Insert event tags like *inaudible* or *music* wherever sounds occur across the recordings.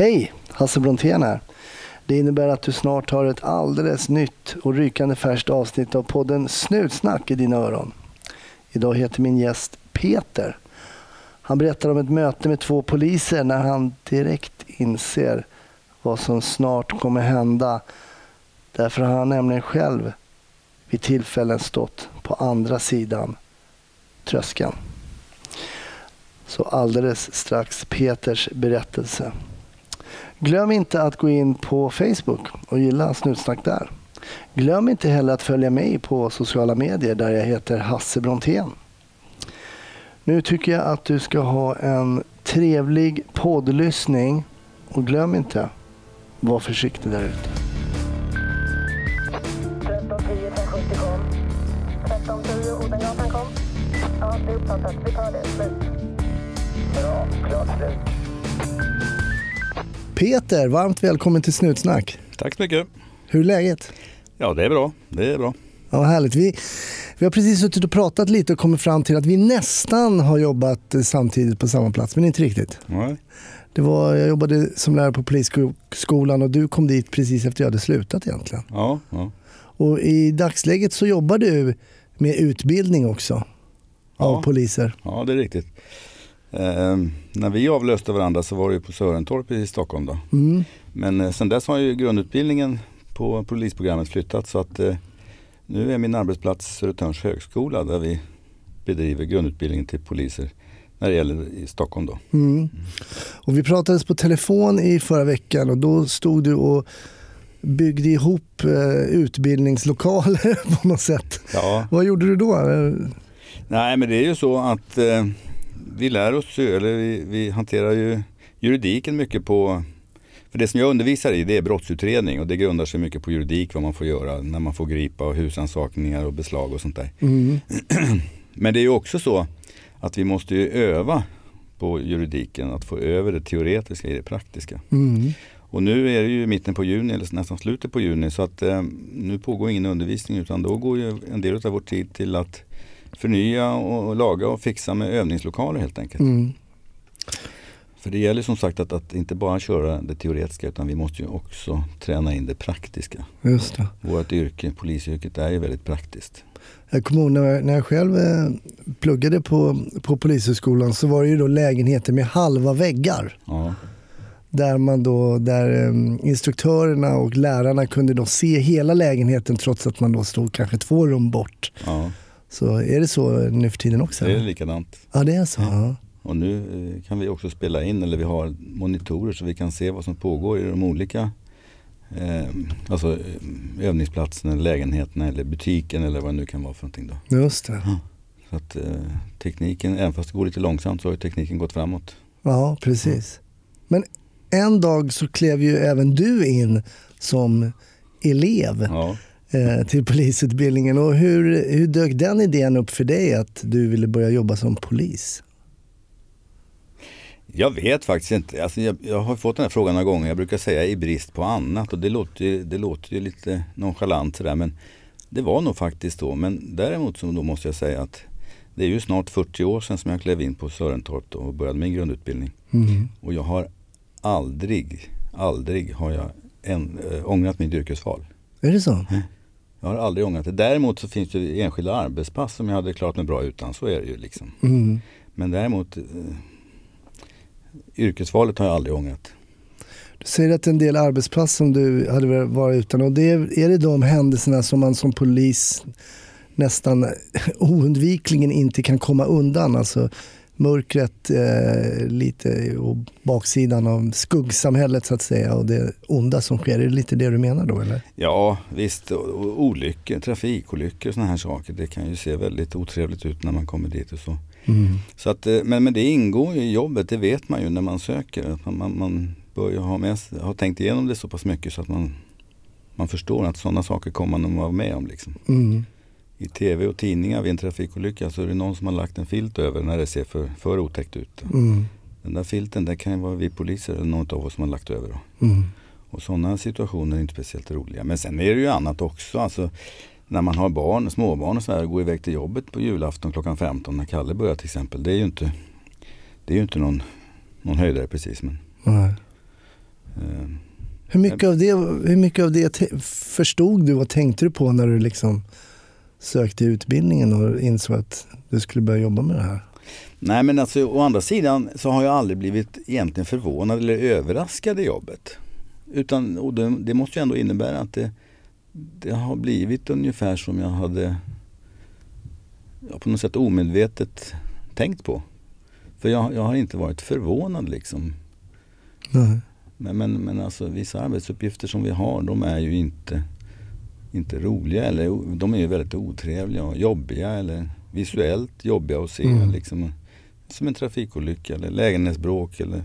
Hej! Hasse Brontén här. Det innebär att du snart har ett alldeles nytt och rykande färskt avsnitt av podden Snutsnack i dina öron. Idag heter min gäst Peter. Han berättar om ett möte med två poliser när han direkt inser vad som snart kommer hända. Därför har han nämligen själv vid tillfällen stått på andra sidan tröskeln. Så alldeles strax Peters berättelse. Glöm inte att gå in på Facebook och gilla Snutsnack där. Glöm inte heller att följa mig på sociala medier där jag heter Hasse Brontén. Nu tycker jag att du ska ha en trevlig poddlyssning och glöm inte, var försiktig där ute. 1310 570 kom. 1310 Odengatan kom. Ja, det är uppfattat. Vi tar det. Slut. Bra. Klart slut. Peter, varmt välkommen till Snutsnack. Tack så mycket. Hur är läget? Ja, det är bra. Det är bra. Ja, härligt. Vi, vi har precis suttit och pratat lite och kommit fram till att vi nästan har jobbat eh, samtidigt på samma plats, men inte riktigt. Nej. Det var, jag jobbade som lärare på polisskolan och du kom dit precis efter jag hade slutat egentligen. Ja, ja. Och i dagsläget så jobbar du med utbildning också av Ja. poliser. ja, det är riktigt. Eh, när vi avlöste varandra så var det ju på Sörentorp i Stockholm. Då. Mm. Men eh, sen dess har ju grundutbildningen på polisprogrammet flyttat så att eh, nu är min arbetsplats Södertörns högskola där vi bedriver grundutbildning till poliser när det gäller i Stockholm. Då. Mm. Och vi pratades på telefon i förra veckan och då stod du och byggde ihop eh, utbildningslokaler *laughs* på något sätt. Ja. Vad gjorde du då? Nej men det är ju så att eh, vi lär oss ju, eller vi, vi hanterar ju juridiken mycket på för det som jag undervisar i det är brottsutredning och det grundar sig mycket på juridik vad man får göra när man får gripa och husansakningar och beslag och sånt där. Mm. *clears throat* Men det är ju också så att vi måste ju öva på juridiken, att få över det teoretiska i det praktiska. Mm. Och nu är det ju mitten på juni eller nästan slutet på juni så att eh, nu pågår ingen undervisning utan då går ju en del av vår tid till att förnya och, laga och fixa med övningslokaler helt enkelt. Mm. För det gäller som sagt att, att inte bara köra det teoretiska utan vi måste ju också träna in det praktiska. Just det. Vårt yrke, polisyrket är ju väldigt praktiskt. Jag kommer ihåg när jag, när jag själv eh, pluggade på, på Polishögskolan så var det ju då lägenheter med halva väggar. Ja, Där, man då, där eh, instruktörerna och lärarna kunde då se hela lägenheten trots att man då stod kanske två rum bort. ja Så är det så nu för tiden också? det är likadant. Ja, det är så. Ja. Och nu eh, kan vi också spela in eller vi har monitorer så vi kan se vad som pågår i de olika eh, alltså, eh, övningsplatserna, lägenheterna eller butiken eller vad det nu kan vara för någonting. Då. Just det. Så att eh, tekniken, även fast det går lite långsamt så har tekniken gått framåt. Ja, precis. Men en dag så klev ju även du in som elev Ja. Eh, till polisutbildningen. Och hur, hur dök den idén upp för dig att du ville börja jobba som polis? Jag vet faktiskt inte. Alltså jag, jag har fått den här frågan några gånger. Jag brukar säga i brist på annat och det låter ju, det låter ju lite nonchalant sådär men det var nog faktiskt så. Men däremot så då måste jag säga att det är ju snart 40 år sedan som jag klev in på Sörentorp då och började min grundutbildning. Mm. Och jag har aldrig, aldrig har jag en, äh, ångrat mitt yrkesval. Är det så? Jag har aldrig ångrat det. Däremot så finns det enskilda arbetspass som jag hade klarat mig bra utan. Så är det ju liksom. Mm. Men däremot eh, yrkesvalet har jag aldrig ångrat. Du säger att en del arbetspass som du hade varit utan och det är, är det de händelserna som man som polis nästan *laughs* oundvikligen inte kan komma undan? Alltså mörkret eh, lite och baksidan av skuggsamhället så att säga och det onda som sker. Är det lite det du menar då eller? Ja visst, och, olyckor, trafikolyckor och sådana här saker. Det kan ju se väldigt otrevligt ut när man kommer dit och så. Mm. så att, eh, men, men det ingår ju i jobbet, det vet man ju när man söker. Man, man, man bör ju ha, med, ha tänkt igenom det så pass mycket så att man, man förstår att sådana saker kommer man att vara med om. Liksom. Mm. I tv och tidningar vid en trafikolycka så är det någon som har lagt en filt över när det ser för, för otäckt ut. Mm. Den där filten, det kan ju vara vi poliser eller någon av oss som har lagt över. Då. Mm. Och sådana situationer är inte speciellt roliga. Men sen är det ju annat också. Alltså, när man har barn, småbarn och så här, går iväg till jobbet på julafton klockan 15 när Kalle börjar till exempel. Det är ju inte, det är ju inte någon, någon höjdare precis. Men Nej. Eh, Hur mycket, av det, hur mycket av det förstod du och tänkte du på när du liksom sökte utbildningen och insåg att du skulle börja jobba med det här? Nej men alltså å andra sidan så har jag aldrig blivit egentligen förvånad eller överraskad i jobbet. Utan, och det, det måste ju ändå innebära att det, det har blivit ungefär som jag hade ja, på något sätt omedvetet tänkt på. För jag, jag har inte varit förvånad liksom. Nej. Men, men, men alltså vissa arbetsuppgifter som vi har de är ju inte, inte roliga eller de är ju väldigt otrevliga och jobbiga eller visuellt jobbiga att se. Mm. Liksom, som en trafikolycka eller lägenhetsbråk eller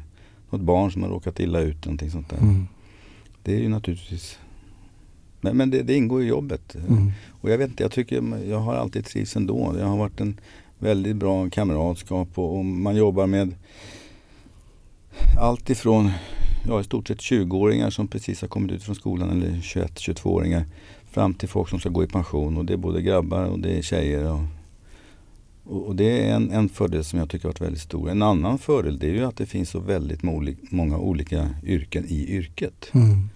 något barn som har råkat illa ut. Någonting sånt där. Mm. Det är ju naturligtvis men, men det, det ingår i jobbet. Mm. Och jag vet inte, jag tycker jag har alltid trivts ändå. Jag har varit en väldigt bra kamratskap och, och man jobbar med allt ifrån ja, i stort sett 20-åringar som precis har kommit ut från skolan eller 21-22-åringar fram till folk som ska gå i pension och det är både grabbar och det är tjejer. Och, och, och det är en, en fördel som jag tycker har varit väldigt stor. En annan fördel det är ju att det finns så väldigt många olika yrken i yrket. Mm.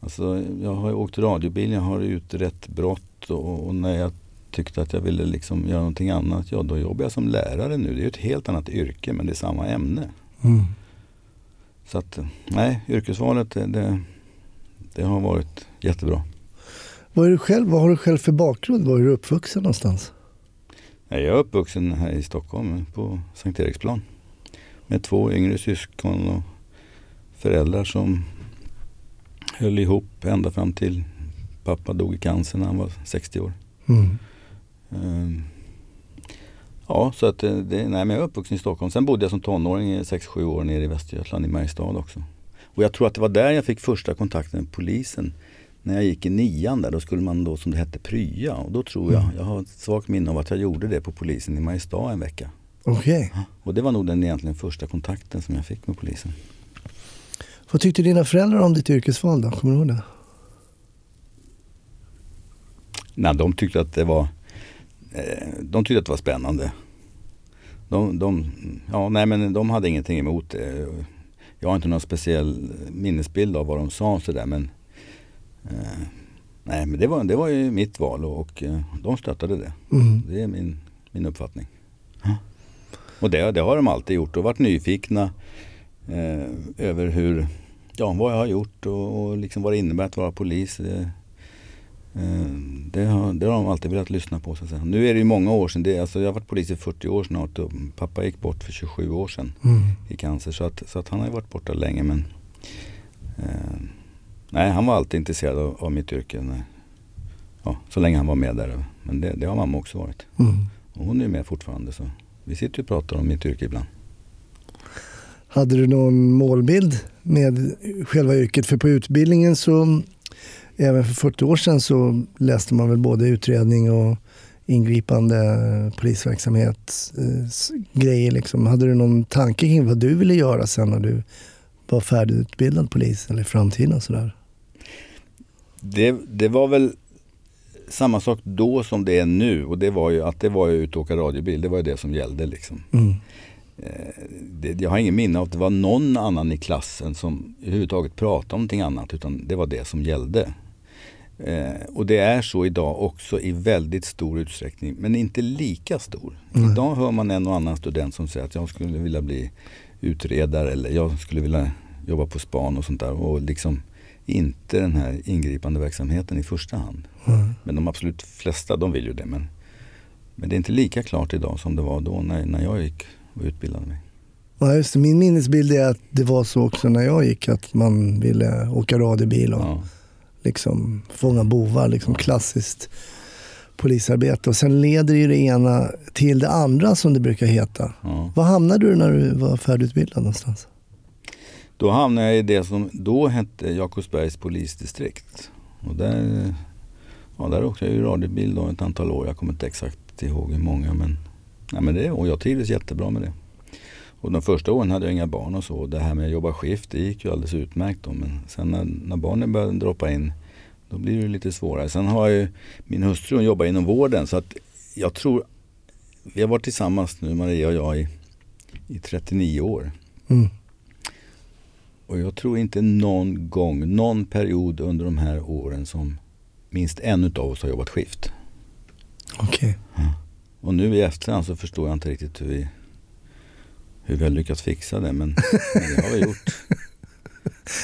Alltså, jag har åkt radiobil, jag har utrett brott och, och när jag tyckte att jag ville liksom göra någonting annat, ja då jobbar jag som lärare nu. Det är ju ett helt annat yrke men det är samma ämne. Mm. Så att, nej, yrkesvalet det, det har varit jättebra. Vad, är du själv, vad har du själv för bakgrund? Var är du uppvuxen någonstans? Jag är uppvuxen här i Stockholm på Sankt Eriksplan. Med två yngre syskon och föräldrar som höll ihop ända fram till pappa dog i cancer när han var 60 år. Mm. Ehm, Ja, så att det, det, nej, men jag är uppvuxen i Stockholm. Sen bodde jag som tonåring i 6-7 år nere i Västergötland i Mariestad också. Och jag tror att det var där jag fick första kontakten med polisen. När jag gick i nian där, då skulle man då som det hette prya. Och då tror jag, jag har ett svagt minne av att jag gjorde det på polisen i Mariestad en vecka. Okej. Och det var nog den egentligen första kontakten som jag fick med polisen. Vad tyckte dina föräldrar om ditt yrkesval då? Kommer du ihåg det? Nej, de tyckte att det var eh, De tyckte att det var spännande. De, de, ja, nej, men de hade ingenting emot det. Jag har inte någon speciell minnesbild av vad de sa sådär men eh, Nej men det var, det var ju mitt val och, och eh, de stöttade det. Mm. Det är min, min uppfattning. Och det, det har de alltid gjort och varit nyfikna eh, över hur, ja, vad jag har gjort och, och liksom vad det innebär att vara polis. Det, eh, det, har, det har de alltid velat lyssna på. Så att säga. Nu är det ju många år sedan. Det, alltså, jag har varit polis i 40 år snart och pappa gick bort för 27 år sedan Mm. i cancer. Så att, så att han har ju varit borta länge men eh, Nej, han var alltid intresserad av, av mitt yrke. Ja, så länge han var med där. Men det, det har mamma också varit. Mm. Och hon är med fortfarande så vi sitter och pratar om mitt yrke ibland. Hade du någon målbild med själva yrket? För på utbildningen så, även för 40 år sedan så läste man väl både utredning och ingripande polisverksamhet, eh, grejer liksom. Hade du någon tanke kring vad du ville göra sen när du var färdigutbildad polis eller i framtiden och sådär? Det, det var väl samma sak då som det är nu och det var ju att det var ju ut och åka radiobil. Det var ju det som gällde liksom. Mm. Eh, det, jag har ingen minne av att det var någon annan i klassen som överhuvudtaget pratade om någonting annat utan det var det som gällde. Eh, och det är så idag också i väldigt stor utsträckning men inte lika stor. Nej. Idag hör man en och annan student som säger att jag skulle vilja bli utredare eller jag skulle vilja jobba på span och sånt där och liksom inte den här ingripande verksamheten i första hand. Mm. Men de absolut flesta de vill ju det men, men det är inte lika klart idag som det var då när, när jag gick och utbildade mig. Ja, just det. Min minnesbild är att det var så också när jag gick, att man ville åka radiobil och Ja. liksom fånga bovar, liksom klassiskt polisarbete. Och sen leder ju det ena till det andra som det brukar heta. Ja. Var hamnade du när du var färdigutbildad någonstans? Då hamnade jag i det som då hette Jakobsbergs polisdistrikt. Och där, ja, där åkte jag ju radiobil då ett antal år. Jag kommer inte exakt ihåg hur många men, nej, men det, och jag trivdes jättebra med det. Och de första åren hade jag inga barn och så. Det här med att jobba skift det gick ju alldeles utmärkt då. Men sen när, när barnen började droppa in då blir det lite svårare. Sen har jag ju min hustru hon jobbar inom vården så att jag tror vi har varit tillsammans nu Maria och jag i, i 39 år. Mm. Och jag tror inte någon gång, någon period under de här åren som minst en av oss har jobbat skift. Okej. Och nu i efterhand så förstår jag inte riktigt hur vi, hur vi har lyckats fixa det. Men, men det har vi gjort. *laughs*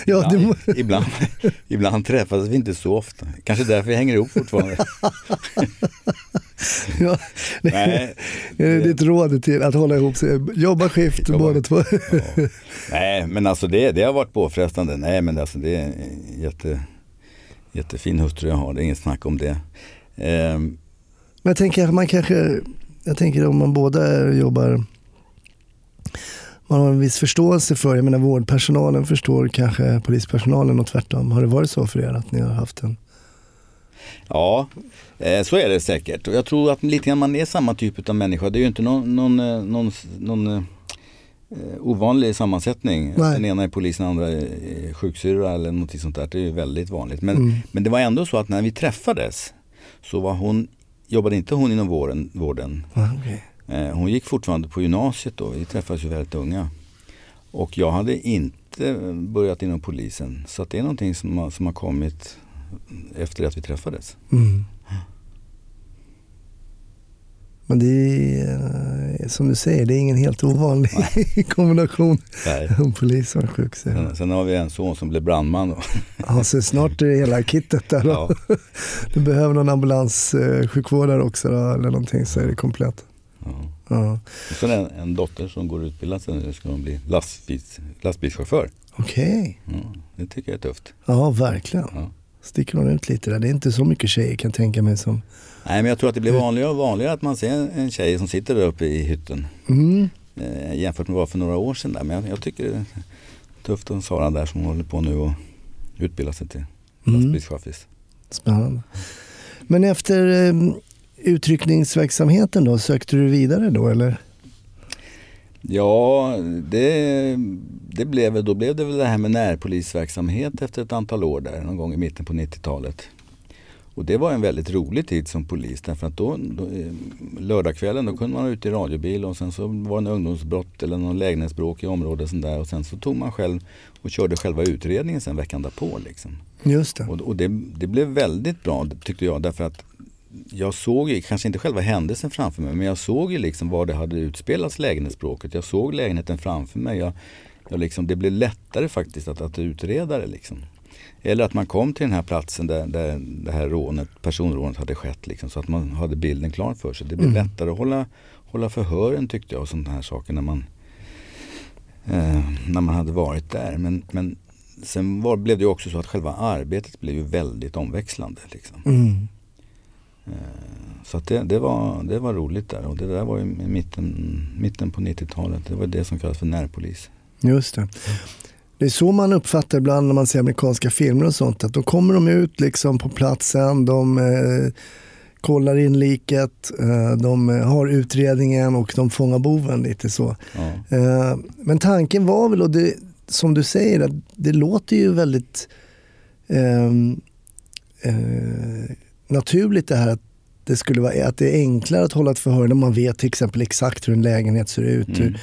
Ja, det må... ibland, ibland, ibland träffas vi inte så ofta. Kanske därför vi hänger ihop fortfarande. *laughs* *laughs* ja, det, Nej, är det ditt råd till att hålla ihop sig? Jobba skift Jobba. båda två. Ja. Nej, men alltså det, det har varit påfrestande. Nej, men alltså det är en jätte, jättefin hustru jag har. Det är inget snack om det. Ehm, Men jag tänker att man kanske, jag tänker om man båda jobbar, man har en viss förståelse för, jag menar vårdpersonalen förstår kanske polispersonalen och tvärtom. Har det varit så för er att ni har haft en? Ja, eh, så är det säkert. Och jag tror att lite grann man är samma typ av människa. Det är ju inte någon, någon, eh, någon, någon eh, ovanlig sammansättning. Nej. Den ena är polis, den andra är sjuksyrra eller något sånt där. Det är ju väldigt vanligt. Men, Mm. men det var ändå så att när vi träffades så var hon, jobbade inte hon inom vården, vården okej. Eh, Hon gick fortfarande på gymnasiet då, vi träffades ju väldigt unga. Och jag hade inte börjat inom polisen. Så det är någonting som har, som har kommit efter att vi träffades. Mm. Men det är eh, som du säger, det är ingen helt ovanlig *laughs* kombination. Nej. Polis och sjuksyrra. Sen, sen har vi en son som blev brandman. Då. Ja, så snart är det hela kittet där. Ja. *laughs* Du behöver någon ambulanssjukvårdare också då, eller någonting så är det komplett. Ja. Ja. Och sen en, en dotter som går utbildad sen nu ska hon bli lastbils, lastbilschaufför. Okej, Ja, det tycker jag är tufft. ja verkligen. Ja. Sticker hon ut lite där. Det är inte så mycket tjejer kan jag tänka mig som... Nej men jag tror att det blir vanligare och vanligare att man ser en, tjej som sitter där uppe i hytten. Mm. Eh, jämfört med vad för några år sedan där. Men jag, jag tycker det är tufft att Sara där som håller på nu och utbildar sig till Mm. lastbilschaffis. Spännande. Men efter eh, utryckningsverksamheten då, sökte du vidare då eller? Ja, det, det blev, då blev det väl det här med närpolisverksamhet efter ett antal år där, någon gång i mitten på 90-talet. Och det var en väldigt rolig tid som polis därför att då, då eh, lördagskvällen då kunde man vara ute i radiobil och sen så var det en ungdomsbrott eller någon lägenhetsbråk i området sånt där och sen så tog man själv och körde själva utredningen sen veckan därpå liksom. Just det. Och, och det, det blev väldigt bra tyckte jag därför att jag såg ju, kanske inte själva händelsen framför mig, men jag såg ju liksom var det hade utspelats lägenhetsbråket. Jag såg lägenheten framför mig. Jag, jag liksom, det blev lättare faktiskt att, att utreda det. Liksom. Eller att man kom till den här platsen där, där det här rånet, personrånet hade skett. Liksom, så att man hade bilden klar för sig. Det blev Mm. lättare att hålla, hålla förhören tyckte jag och sådana här saker när man, eh, när man hade varit där. Men, men sen var, blev det också så att själva arbetet blev ju väldigt omväxlande. Liksom. Mm. Så att det, det, var, det var roligt där och det där var ju i mitten, mitten på 90-talet. Det var det som kallas för närpolis. Just det. Det är så man uppfattar ibland när man ser amerikanska filmer och sånt. Att då kommer de ut liksom på platsen, de eh, kollar in liket, eh, de eh, har utredningen och de fångar boven lite så. Ja. Eh, men tanken var väl, och det, som du säger, att det låter ju väldigt ehm, eh, naturligt det här att det skulle vara att det är enklare att hålla ett förhör när man vet till exempel exakt hur en lägenhet ser ut, Mm. hur,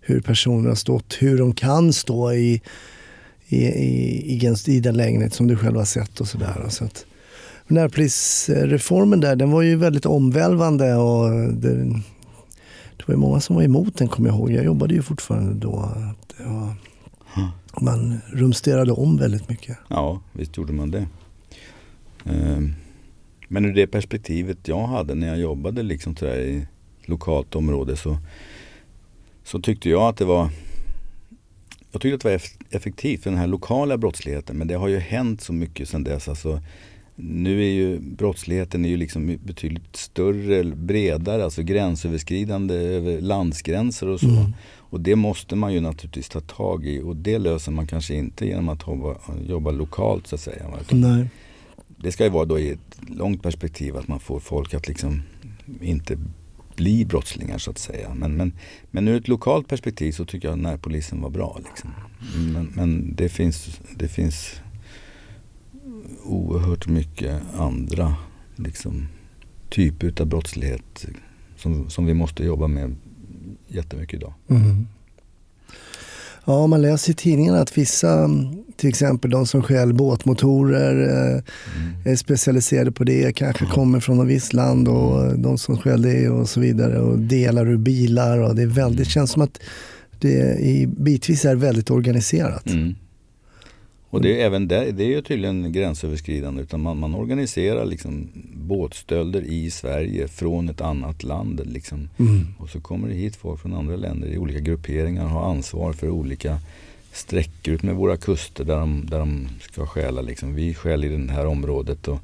hur personer har stått, hur de kan stå i, i, i, i, i den lägenhet som du själv har sett och sådär. Så att, närpolisreformen där, den var ju väldigt omvälvande och det, det var ju många som var emot den kommer jag ihåg. Jag jobbade ju fortfarande då. Var, man rumsterade om väldigt mycket. ja, visst gjorde man det. Ehm, Men ur det perspektivet jag hade när jag jobbade liksom sådär i lokalt område så, så tyckte jag att det var jag tyckte att det var eff- effektivt för den här lokala brottsligheten men det har ju hänt så mycket sedan dess. Alltså, nu är ju brottsligheten är ju liksom betydligt större, bredare, alltså gränsöverskridande över landsgränser och så. Mm. Och det måste man ju naturligtvis ta tag i och det löser man kanske inte genom att jobba, jobba lokalt så att säga. Nej. Det ska ju vara då i ett långt perspektiv att man får folk att liksom inte bli brottslingar så att säga. Men, men, men ur ett lokalt perspektiv så tycker jag att närpolisen var bra. Liksom. Men, men det, finns, det finns oerhört mycket andra liksom, typer av brottslighet som, som vi måste jobba med jättemycket idag. Mm. Ja, man läser i tidningarna att vissa, till exempel de som stjäl båtmotorer, eh, är specialiserade på det, kanske kommer från något visst land och de som stjäl det och så vidare och delar ur bilar och det är väldigt, känns som att det i, bitvis är väldigt organiserat. Mm. Och det är även där, det är ju tydligen gränsöverskridande utan man, man organiserar liksom båtstölder i Sverige från ett annat land. Liksom. Mm. Och så kommer det hit folk från andra länder i olika grupperingar och har ansvar för olika sträckor ut med våra kuster där de, där de ska stjäla. Liksom. Vi stjäl i det här området och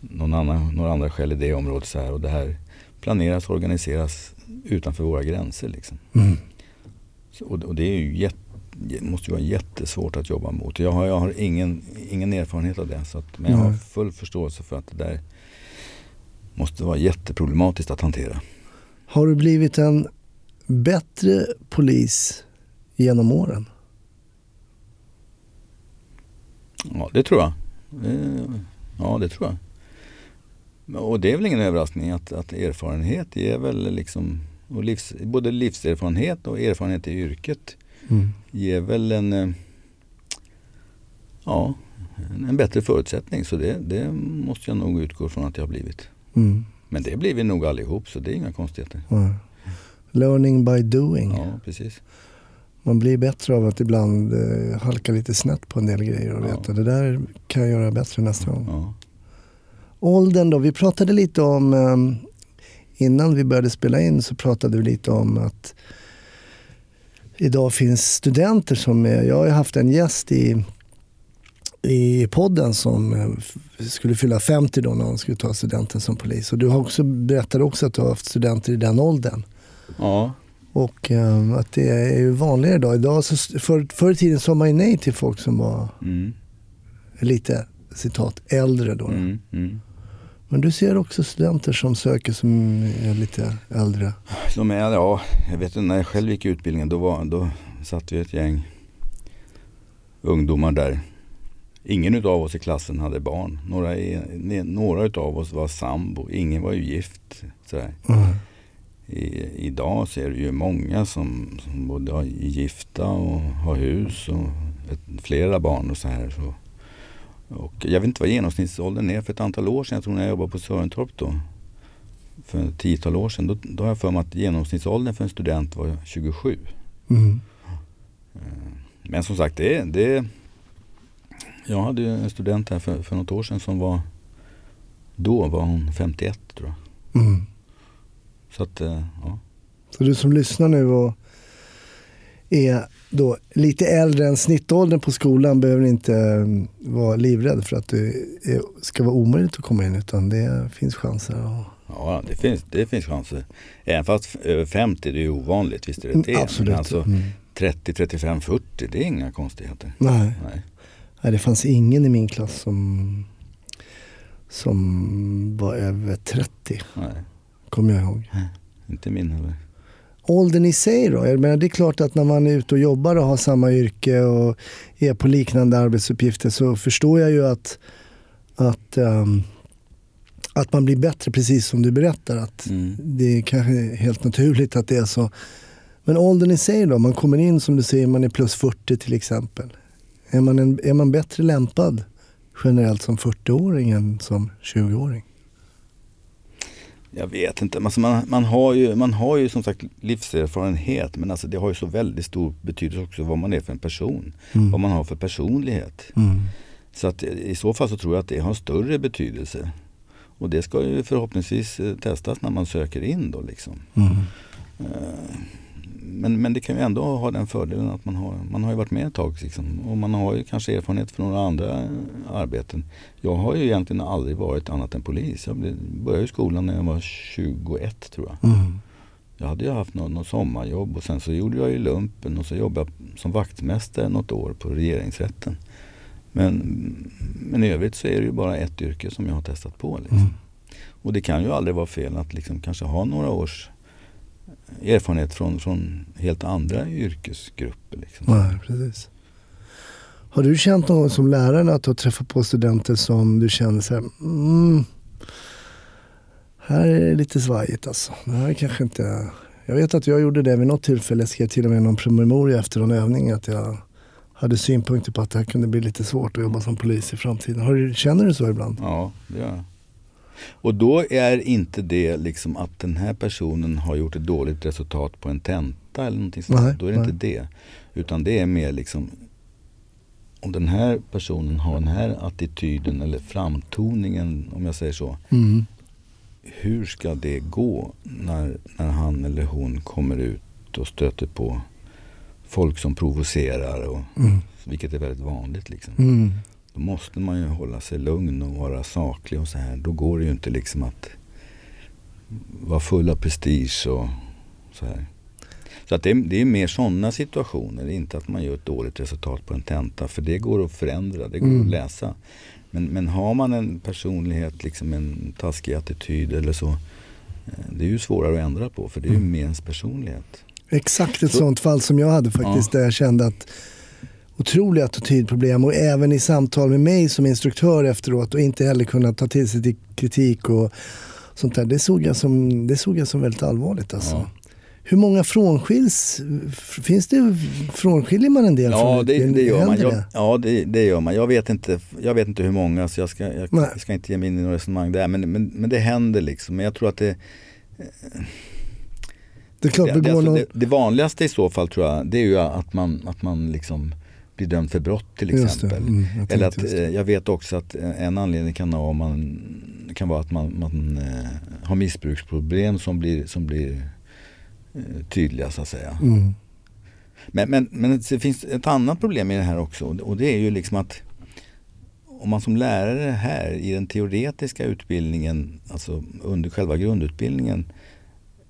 någon annan, några andra stjäl i det området. Så här. Och det här planeras och organiseras utanför våra gränser. Liksom. Mm. Så, och, och det är ju jätte måste ju vara jättesvårt att jobba mot. Jag har, jag har ingen, ingen erfarenhet av det. Så att, men jag har full förståelse för att det där måste vara jätteproblematiskt att hantera. Har du blivit en bättre polis genom åren? Ja, det tror jag. Ja, det tror jag. Och det är väl ingen överraskning att, att erfarenhet ger väl liksom, och livs, både livserfarenhet och erfarenhet i yrket Mm. Ger väl en, eh, ja, en bättre förutsättning. Så det, det måste jag nog utgå från att jag har blivit. Mm. Men det blir vi nog allihop så det är inga konstigheter. Ja. Learning by doing. Ja, precis. Man blir bättre av att ibland eh, halka lite snett på en del grejer och Ja. veta det där kan jag göra bättre nästa gång. Ja. Åldern då, vi pratade lite om eh, innan vi började spela in så pratade vi lite om att idag finns studenter som, är, jag har ju haft en gäst i, i podden som eh, skulle fylla 50 då när han skulle ta studenten som polis. Och du har också berättat också att du har haft studenter i den åldern. ja, Och eh, att det är ju vanligare idag. idag så, för, förr i tiden sa man ju nej till folk som var mm, lite citat äldre då. mm, mm. Men du ser också studenter som söker som är lite äldre. De är, ja, jag vet inte, när jag själv gick utbildningen då, var, då satt vi ett gäng ungdomar där. Ingen utav oss i klassen hade barn. Några, några utav oss var sambo, ingen var ju gift. Sådär. Mm. I, idag är det ju många som, som både är gifta och har hus och ett, flera barn och så här. Så. Och jag vet inte vad genomsnittsåldern är för ett antal år sedan. Jag tror när jag jobbade på Sörentorp då. För ett tiotal år sedan. Då, då har jag för mig att genomsnittsåldern för en student var 27. Mm. Men som sagt, det, det Jag hade ju en student här för, för något år sedan som var Då var hon 51 tror jag. Mm. Så att, eh, ja. Så du som lyssnar nu och är då lite äldre än snittåldern på skolan behöver inte mm, vara livrädd för att det ska vara omöjligt att komma in utan det finns chanser. Och, Ja, det finns, det finns chanser. Även fast över 50 det är ju ovanligt, visst är det Mm, det. absolut. Men alltså Mm. 30, 35, 40 det är inga konstigheter. Nej. Nej. Nej, det fanns ingen i min klass som, som var över 30, Nej, kommer jag ihåg. inte min heller. Åldern i sig då? Jag menar, det är klart att när man är ute och jobbar och har samma yrke och är på liknande arbetsuppgifter så förstår jag ju att, att, ehm, att man blir bättre, precis som du berättar. Att Mm. Det är kanske helt naturligt att det är så. Men åldern i sig då? Man kommer in som du säger, man är plus 40 till exempel. Är man, en, är man bättre lämpad generellt som 40-åring än som 20-åring? Jag vet inte, alltså man, man, har ju, man har ju som sagt livserfarenhet men alltså det har ju så väldigt stor betydelse också vad man är för en person. Mm. Vad man har för personlighet. Mm. Så att i så fall så tror jag att det har större betydelse. Och det ska ju förhoppningsvis eh, testas när man söker in då liksom. Mm. Eh, Men, men det kan ju ändå ha den fördelen att man har, man har ju varit med ett tag liksom. och man har ju kanske erfarenhet från några andra arbeten. Jag har ju egentligen aldrig varit annat än polis. Jag började i skolan när jag var 21 tror jag. Mm. Jag hade ju haft något, något sommarjobb och sen så gjorde jag ju lumpen och så jobbade jag som vaktmästare något år på regeringsrätten. Men, men i övrigt så är det ju bara ett yrke som jag har testat på. Liksom. Mm. Och det kan ju aldrig vara fel att liksom kanske ha några års erfarenhet från, från helt andra yrkesgrupper. Liksom. Nej, precis. Har du känt någon som lärare att du har träffat på studenter som du känner så här, mm, här är det lite svajigt alltså. Det här kanske inte Jag vet att jag gjorde det vid något tillfälle. Jag skrev till och med någon promemoria efter en övning att jag hade synpunkter på att det här kunde bli lite svårt att jobba som polis i framtiden. Har du, känner du så ibland? Ja, det gör jag. Och då är inte det liksom att den här personen har gjort ett dåligt resultat på en tenta eller någonting sånt. Nej, Då är det nej. inte det. Utan det är mer liksom om den här personen har den här attityden eller framtoningen om jag säger så. Mm. Hur ska det gå när, när han eller hon kommer ut och stöter på folk som provocerar och, Mm. vilket är väldigt vanligt liksom. Mm. Då måste man ju hålla sig lugn och vara saklig och så här. Då går det ju inte liksom att vara full av prestige och så här. Så att det, är, det är mer sådana situationer, inte att man gör ett dåligt resultat på en tenta. För det går att förändra, det går Mm. att läsa. Men, men har man en personlighet, liksom en taskig attityd eller så. eh, Det är ju svårare att ändra på för det är ju Mm. med ens personlighet. Exakt ett Så- sånt fall som jag hade faktiskt. Där jag kände att otroliga attitydproblem och även i samtal med mig som instruktör efteråt och inte heller kunna ta till sig till kritik och sånt där. Det såg jag som, det såg jag som väldigt allvarligt alltså. Ja. Hur många frånskiljs, finns det, frånskiljer man en del Ja, från det, det gör man. Jag, ja, det, det gör man. Jag vet, inte, jag vet inte hur många så jag ska, jag, jag ska inte ge mig in i några resonemang där. Men, men, men det händer liksom. Men jag tror att det, Det är klart, det, det, alltså, någon... det, det vanligaste i så fall tror jag, det är ju att man, att man liksom blir dömd för brott till exempel. Mm, jag Eller att, eh, jag vet också att eh, en anledning kan vara, man, kan vara att man, man eh, har missbruksproblem som blir, som blir eh, tydliga så att säga. Mm. Men, men, men det finns ett annat problem i det här också och det är ju liksom att om man som lärare här i den teoretiska utbildningen, alltså under själva grundutbildningen,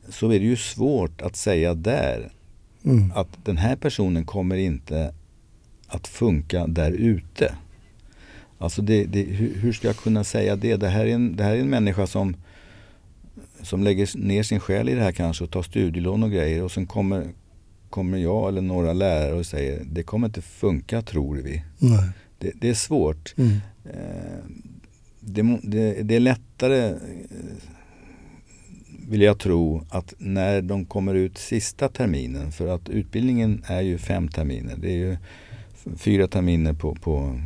så är det ju svårt att säga där Mm. att den här personen kommer inte att funka där ute. Alltså det, det, hur, ska jag kunna säga det? Det här är en, det här är en människa som, som lägger ner sin själ i det här kanske och tar studielån och grejer och sen kommer, kommer jag eller några lärare och säger det kommer inte funka tror vi. Nej. Det, det är svårt. Mm. Eh, det, det, är lättare eh, vill jag tro att när de kommer ut sista terminen för att utbildningen är ju fem terminer. Det är ju fyra terminer på, på,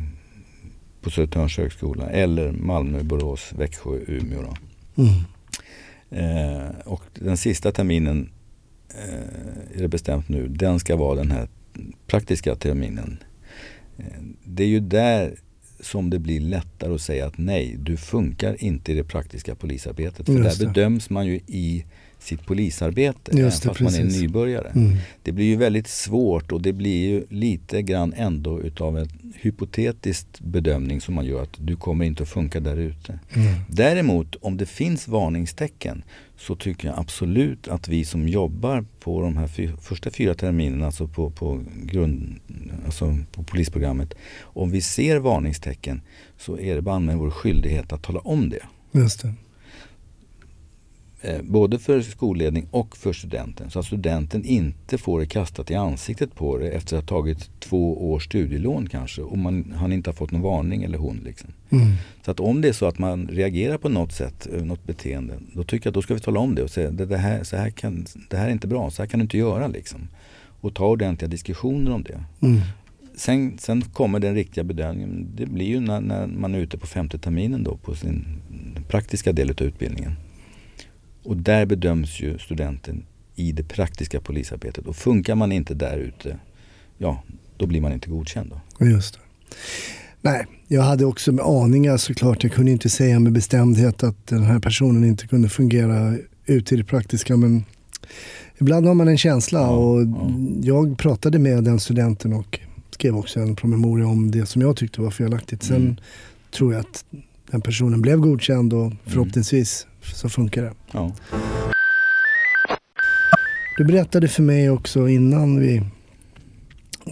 på Södertörns högskola eller Malmö, Borås, Växjö, Umeå. Mm. Eh, och den sista terminen eh, är det bestämt nu, den ska vara den här praktiska terminen. Eh, det är ju där som det blir lättare att säga att nej, du funkar inte i det praktiska polisarbetet. För Just där bedöms man ju i sitt polisarbete, Just det, fast man är precis. nybörjare. Mm. Det blir ju väldigt svårt och det blir ju lite grann ändå utav en hypotetisk bedömning som man gör att du kommer inte att funka där ute. Mm. Däremot om det finns varningstecken så tycker jag absolut att vi som jobbar på de här fy, första fyra terminerna, alltså på, på, grund, alltså på polisprogrammet. Om vi ser varningstecken så är det bara med vår skyldighet att tala om det. Just det. Eh, både för skolledning och för studenten. Så att studenten inte får det kastat i ansiktet på det efter att ha tagit två års studielån kanske. Och man, han inte har fått någon varning eller hon. Liksom. Mm. Så att om det är så att man reagerar på något sätt, eh, något beteende, då tycker jag att då ska vi tala om det och säga det, det, här, så här kan, det här är inte bra, så här kan du inte göra liksom. Och ta ordentliga diskussioner om det. Mm. Sen, sen kommer den riktiga bedömningen. Det blir ju när, när man är ute på femte terminen då på sin praktiska del av utbildningen. Och där bedöms ju studenten i det praktiska polisarbetet. Och funkar man inte där ute, ja, då blir man inte godkänd. Då. Just det. Nej, jag hade också med aningar såklart. Jag kunde inte säga med bestämdhet att den här personen inte kunde fungera ute i det praktiska. Men ibland har man en känsla Ja, och ja. jag pratade med den studenten och skrev också en promemoria om det som jag tyckte var felaktigt. Sen Mm. tror jag att den personen blev godkänd och förhoppningsvis så funkar det. Ja. Du berättade för mig också innan vi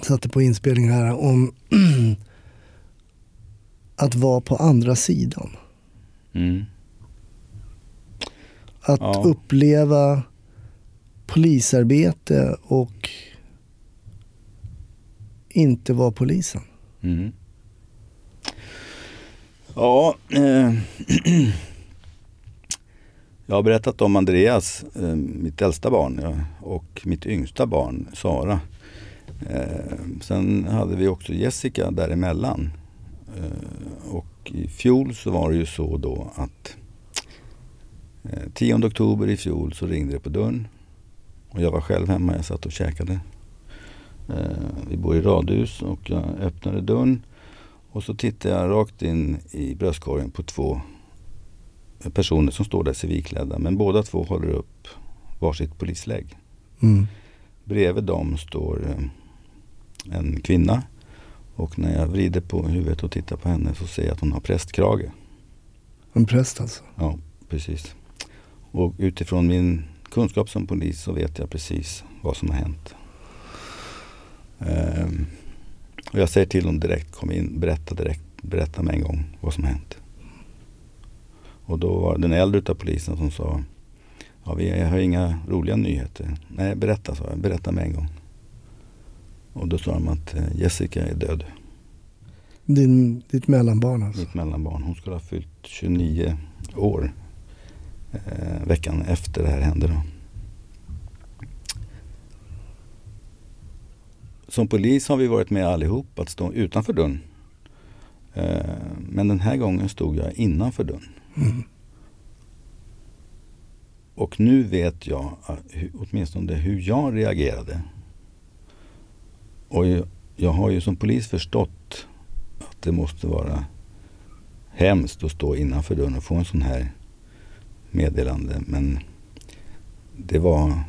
satte på inspelning här om *clears throat* att vara på andra sidan. Mm. Att Ja. uppleva polisarbete och inte vara polisen. Mm. Ja, eh, *clears throat* Jag har berättat om Andreas, eh, mitt äldsta barn och mitt yngsta barn Sara. Eh, sen hade vi också Jessica däremellan. Eh, och i fjol så var det ju så då att 10 oktober i fjol så ringde det på dörren. Och jag var själv hemma, jag satt och käkade. Vi bor i radhus och jag öppnade dörren och så tittade jag rakt in i bröstkorgen på två personer som står där civilklädda. Men båda två håller upp varsitt polislägg. Mm. Bredvid dem står eh, en kvinna. Och när jag vrider på huvudet och tittar på henne så ser jag att hon har prästkrage. En präst alltså? Ja, precis. Och utifrån min kunskap som polis så vet jag precis vad som har hänt. Um, och jag säger till honom direkt, kom in, berätta direkt, berätta med en gång vad som har hänt. Och då var den äldre utav polisen som sa Ja, vi har inga roliga nyheter. Nej, berätta, sa jag. Berätta med en gång. Och då sa de att eh, Jessica är död. Din, ditt mellanbarn alltså? Mitt mellanbarn. Hon skulle ha fyllt 29 år eh, veckan efter det här hände. Då. Som polis har vi varit med allihop att stå utanför dörren. Eh, men den här gången stod jag innanför dörren. Mm. Och nu vet jag åtminstone hur jag reagerade. Och jag har ju som polis förstått att det måste vara hemskt att stå innanför dörren och få en sån här meddelande. Men det var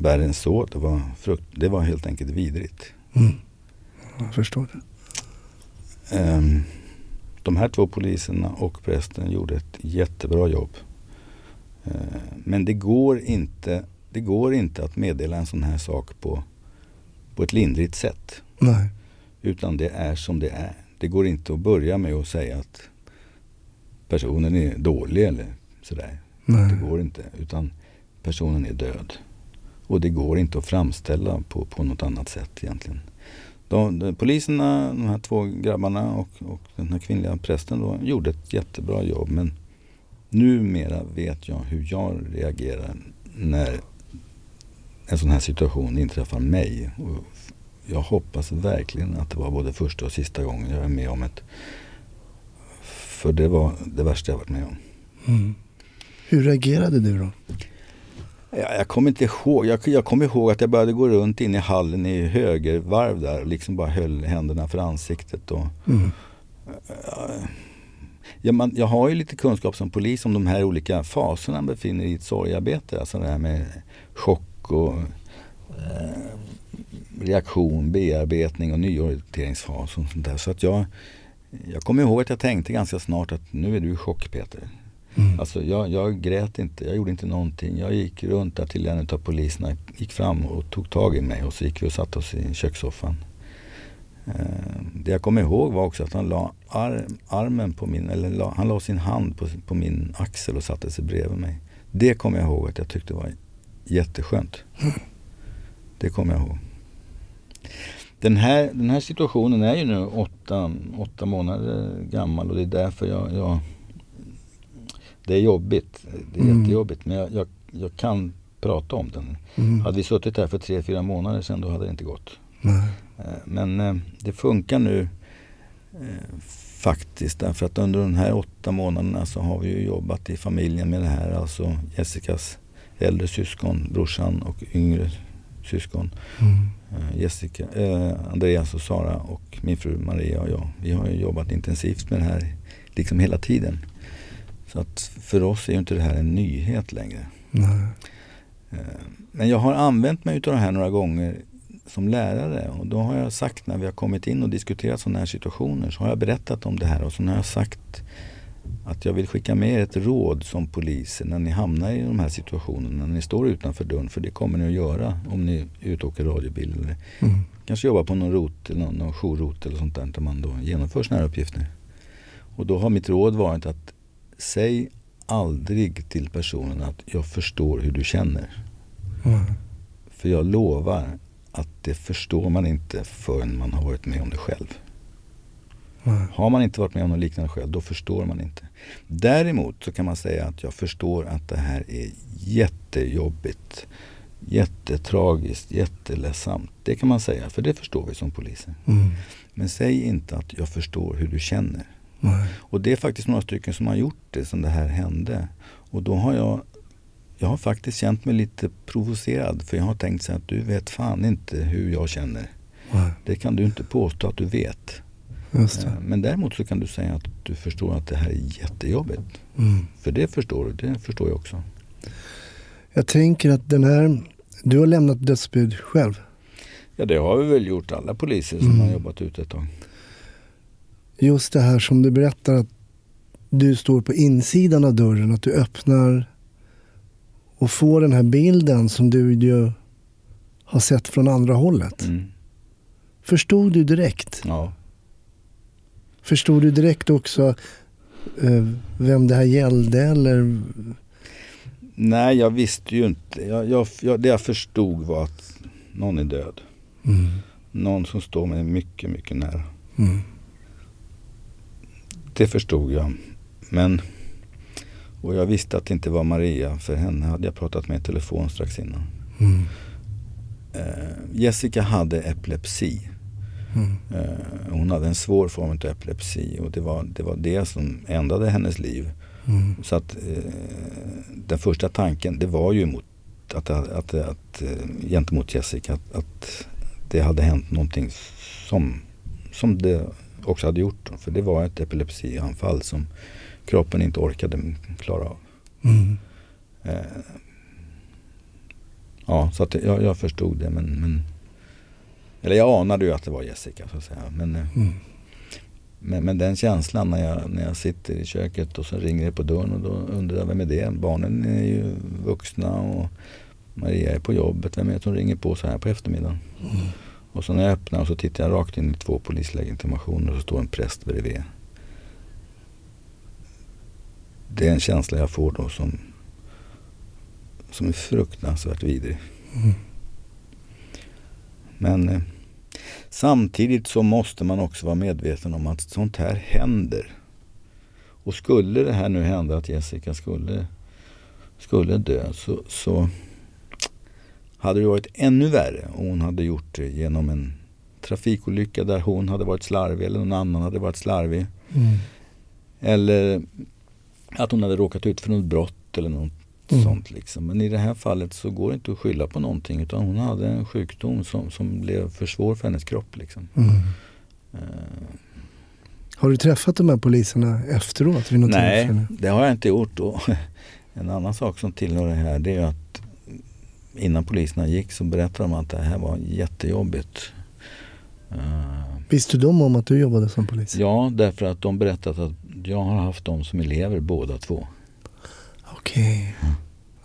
värre än så. Det var, frukt, det var helt enkelt vidrigt. Mm. Jag förstår det. Um, de här två poliserna och prästen gjorde ett jättebra jobb. Uh, men det går, inte, det går inte att meddela en sån här sak på, på ett lindrigt sätt. Nej. Utan det är som det är. Det går inte att börja med att säga att personen är dålig eller sådär. Nej. Det går inte. Utan personen är död. Och det går inte att framställa på, på något annat sätt egentligen. De, de, poliserna, de här två grabbarna och, och den här kvinnliga prästen då, gjorde ett jättebra jobb. Men numera vet jag hur jag reagerar när en sån här situation inträffar mig. Och jag hoppas verkligen att det var både första och sista gången jag är med om ett... För det var det värsta jag varit med om. Mm. Hur reagerade du då? Ja, jag kommer inte ihåg. Jag, jag kommer ihåg att jag började gå runt in i hallen i högervarv där och liksom bara höll händerna för ansiktet. Och, mm. ja, man, jag har ju lite kunskap som polis om de här olika faserna man befinner i ett sorgarbete. Alltså det här med chock och eh, reaktion, bearbetning och nyorienteringsfas och sånt där. Så att jag, jag kommer ihåg att jag tänkte ganska snart att nu är du i chock Peter. Mm. Alltså jag, jag grät inte, jag gjorde inte någonting. Jag gick runt där till en av poliserna, gick fram och tog tag i mig och så gick vi och satte oss i kökssoffan. Eh, det jag kommer ihåg var också att han la arm, armen på min, eller la, han la sin hand på, på min axel och satte sig bredvid mig. Det kommer jag ihåg att jag tyckte var jätteskönt. Mm. *laughs* Det kommer jag ihåg. Den här, den här situationen är ju nu åtta, åtta månader gammal och det är därför jag, jag det är jobbigt. Det är mm. jättejobbigt. Men jag, jag, jag, kan prata om den. Mm. Hade vi suttit här för tre, fyra månader sedan då hade det inte gått. Nej. Eh, men eh, det funkar nu eh, faktiskt. Därför att under de här åtta månaderna så har vi ju jobbat i familjen med det här. Alltså Jessicas äldre syskon, brorsan och yngre syskon. Mm. Jessica, eh, Andreas och Sara och min fru Maria och jag. Vi har ju jobbat intensivt med det här liksom hela tiden. Så att för oss är ju inte det här en nyhet längre. Nej. Eh, men jag har använt mig av det här några gånger som lärare och då har jag sagt när vi har kommit in och diskuterat sådana här situationer så har jag berättat om det här och så har jag sagt att jag vill skicka med er ett råd som polis när ni hamnar i de här situationerna, när ni står utanför dörren, för det kommer ni att göra om ni är ute och åker radiobil eller mm. kanske jobbar på någon rot eller någon, någon jourrot eller sånt där där man då genomför sådana här uppgifter. Och då har mitt råd varit att säg aldrig till personen att jag förstår hur du känner. Mm. För jag lovar att det förstår man inte förrän man har varit med om det själv. Nej. Har man inte varit med om något liknande själv, då förstår man inte. Däremot så kan man säga att jag förstår att det här är jättejobbigt. Jättetragiskt, jätteledsamt. Det kan man säga, för det förstår vi som poliser. Mm. Men säg inte att jag förstår hur du känner. Nej. Och det är faktiskt några stycken som har gjort det sen det här hände. Och då har jag, jag har faktiskt känt mig lite provocerad. För jag har tänkt så att du vet fan inte hur jag känner. Nej. Det kan du inte påstå att du vet. Eh, Men däremot så kan du säga att du förstår att det här är jättejobbigt. Mm. För det förstår du, det förstår jag också. Jag tänker att den här, du har lämnat dödsbud själv. Ja det har vi väl gjort alla poliser som Mm. har jobbat ute ett tag. Just det här som du berättar att du står på insidan av dörren, att du öppnar och får den här bilden som du ju har sett från andra hållet. Mm. Förstod du direkt? Ja. Förstod du direkt också eh, vem det här gällde eller? Nej jag visste ju inte. Jag, jag, jag, det jag förstod var att någon är död. Mm. Någon som står mig mycket, mycket nära. Mm. Det förstod jag. Men, och jag visste att det inte var Maria, för henne hade jag pratat med i telefon strax innan. Mm. Eh, Jessica hade epilepsi. Mm. Eh, hon hade en svår form av epilepsi och det var det, var det som ändrade hennes liv. Mm. Så att eh, den första tanken det var ju mot att, att, att, att eh, gentemot Jessica att, att det hade hänt någonting som, som det också hade gjort. För det var ett epilepsianfall som kroppen inte orkade klara av. Mm. Eh, ja, så att jag, jag förstod det men, men eller jag anade ju att det var Jessica så att säga. Men, eh, Mm. men, men den känslan när jag, när jag sitter i köket och så ringer det på dörren och då undrar jag vem är det? Barnen är ju vuxna och Maria är på jobbet. Vem är det som ringer på så här på eftermiddagen? Mm. Och så när jag öppnar och så tittar jag rakt in i två polislegitimationer och så står en präst bredvid. Det är en känsla jag får då som, som är fruktansvärt vidrig. Mm. Men eh, samtidigt så måste man också vara medveten om att sånt här händer. Och skulle det här nu hända att Jessica skulle, skulle dö så, så hade det varit ännu värre om hon hade gjort det genom en trafikolycka där hon hade varit slarvig eller någon annan hade varit slarvig. Mm. Eller att hon hade råkat ut för något brott eller något Mm. sånt. Liksom. Men i det här fallet så går det inte att skylla på någonting utan hon hade en sjukdom som, som blev för svår för hennes kropp. Liksom. Mm. Eh, Har du träffat de här poliserna efteråt? Vid något nej, tillfälle? det har jag inte gjort. Och *laughs* en annan sak som tillhör det här det är att innan poliserna gick så berättade de att det här var jättejobbigt. Eh, Visste de om att du jobbade som polis? ja, därför att de berättat att jag har haft dem som elever båda två. Okej.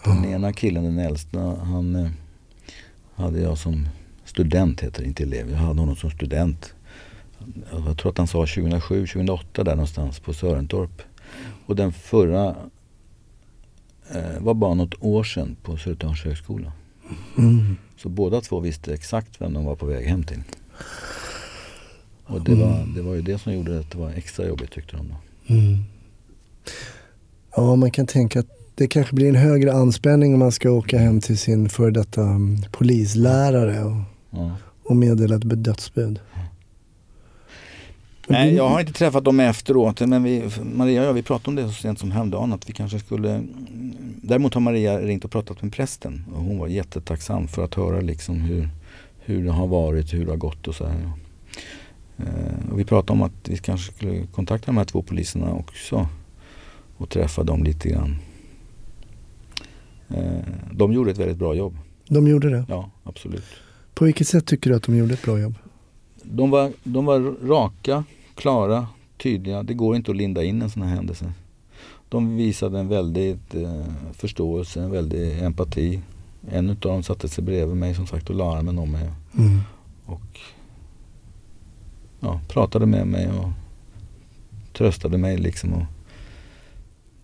Den Ja. ena killen, den äldsta, han eh, hade jag som student, heter det, inte elev. Jag hade honom som student. Jag tror att han sa 2007, 2008 där någonstans på Sörentorp. Och den förra eh, var bara något år sedan på Södertörns högskola. Mm. Så båda två visste exakt vem de var på väg hem till. Och det var, det var ju det som gjorde att det var extra jobbigt tyckte de då. Mm. Ja, man kan tänka att det kanske blir en högre anspänning om man ska åka hem till sin före detta mm, polislärare och, Ja. och meddela ett dödsbud. Nej, jag har inte träffat dem efteråt. Men vi, Maria och jag vi pratade om det så sent som häromdagen. Att vi kanske skulle... Däremot har Maria ringt och pratat med prästen. Och hon var jättetacksam för att höra liksom hur, hur det har varit, hur det har gått och så här. Eh, och vi pratade om att vi kanske skulle kontakta de här två poliserna också. Och träffa dem lite grann. Eh, de gjorde ett väldigt bra jobb. De gjorde det. Ja, absolut. På vilket sätt tycker du att de gjorde ett bra jobb? De var, de var raka, klara, tydliga. Det går inte att linda in en sån här händelse. De visade en väldigt eh, förståelse, en väldig empati. En av dem satte sig bredvid mig som sagt och la armen om mig Mm. och ja, pratade med mig och tröstade mig liksom. Och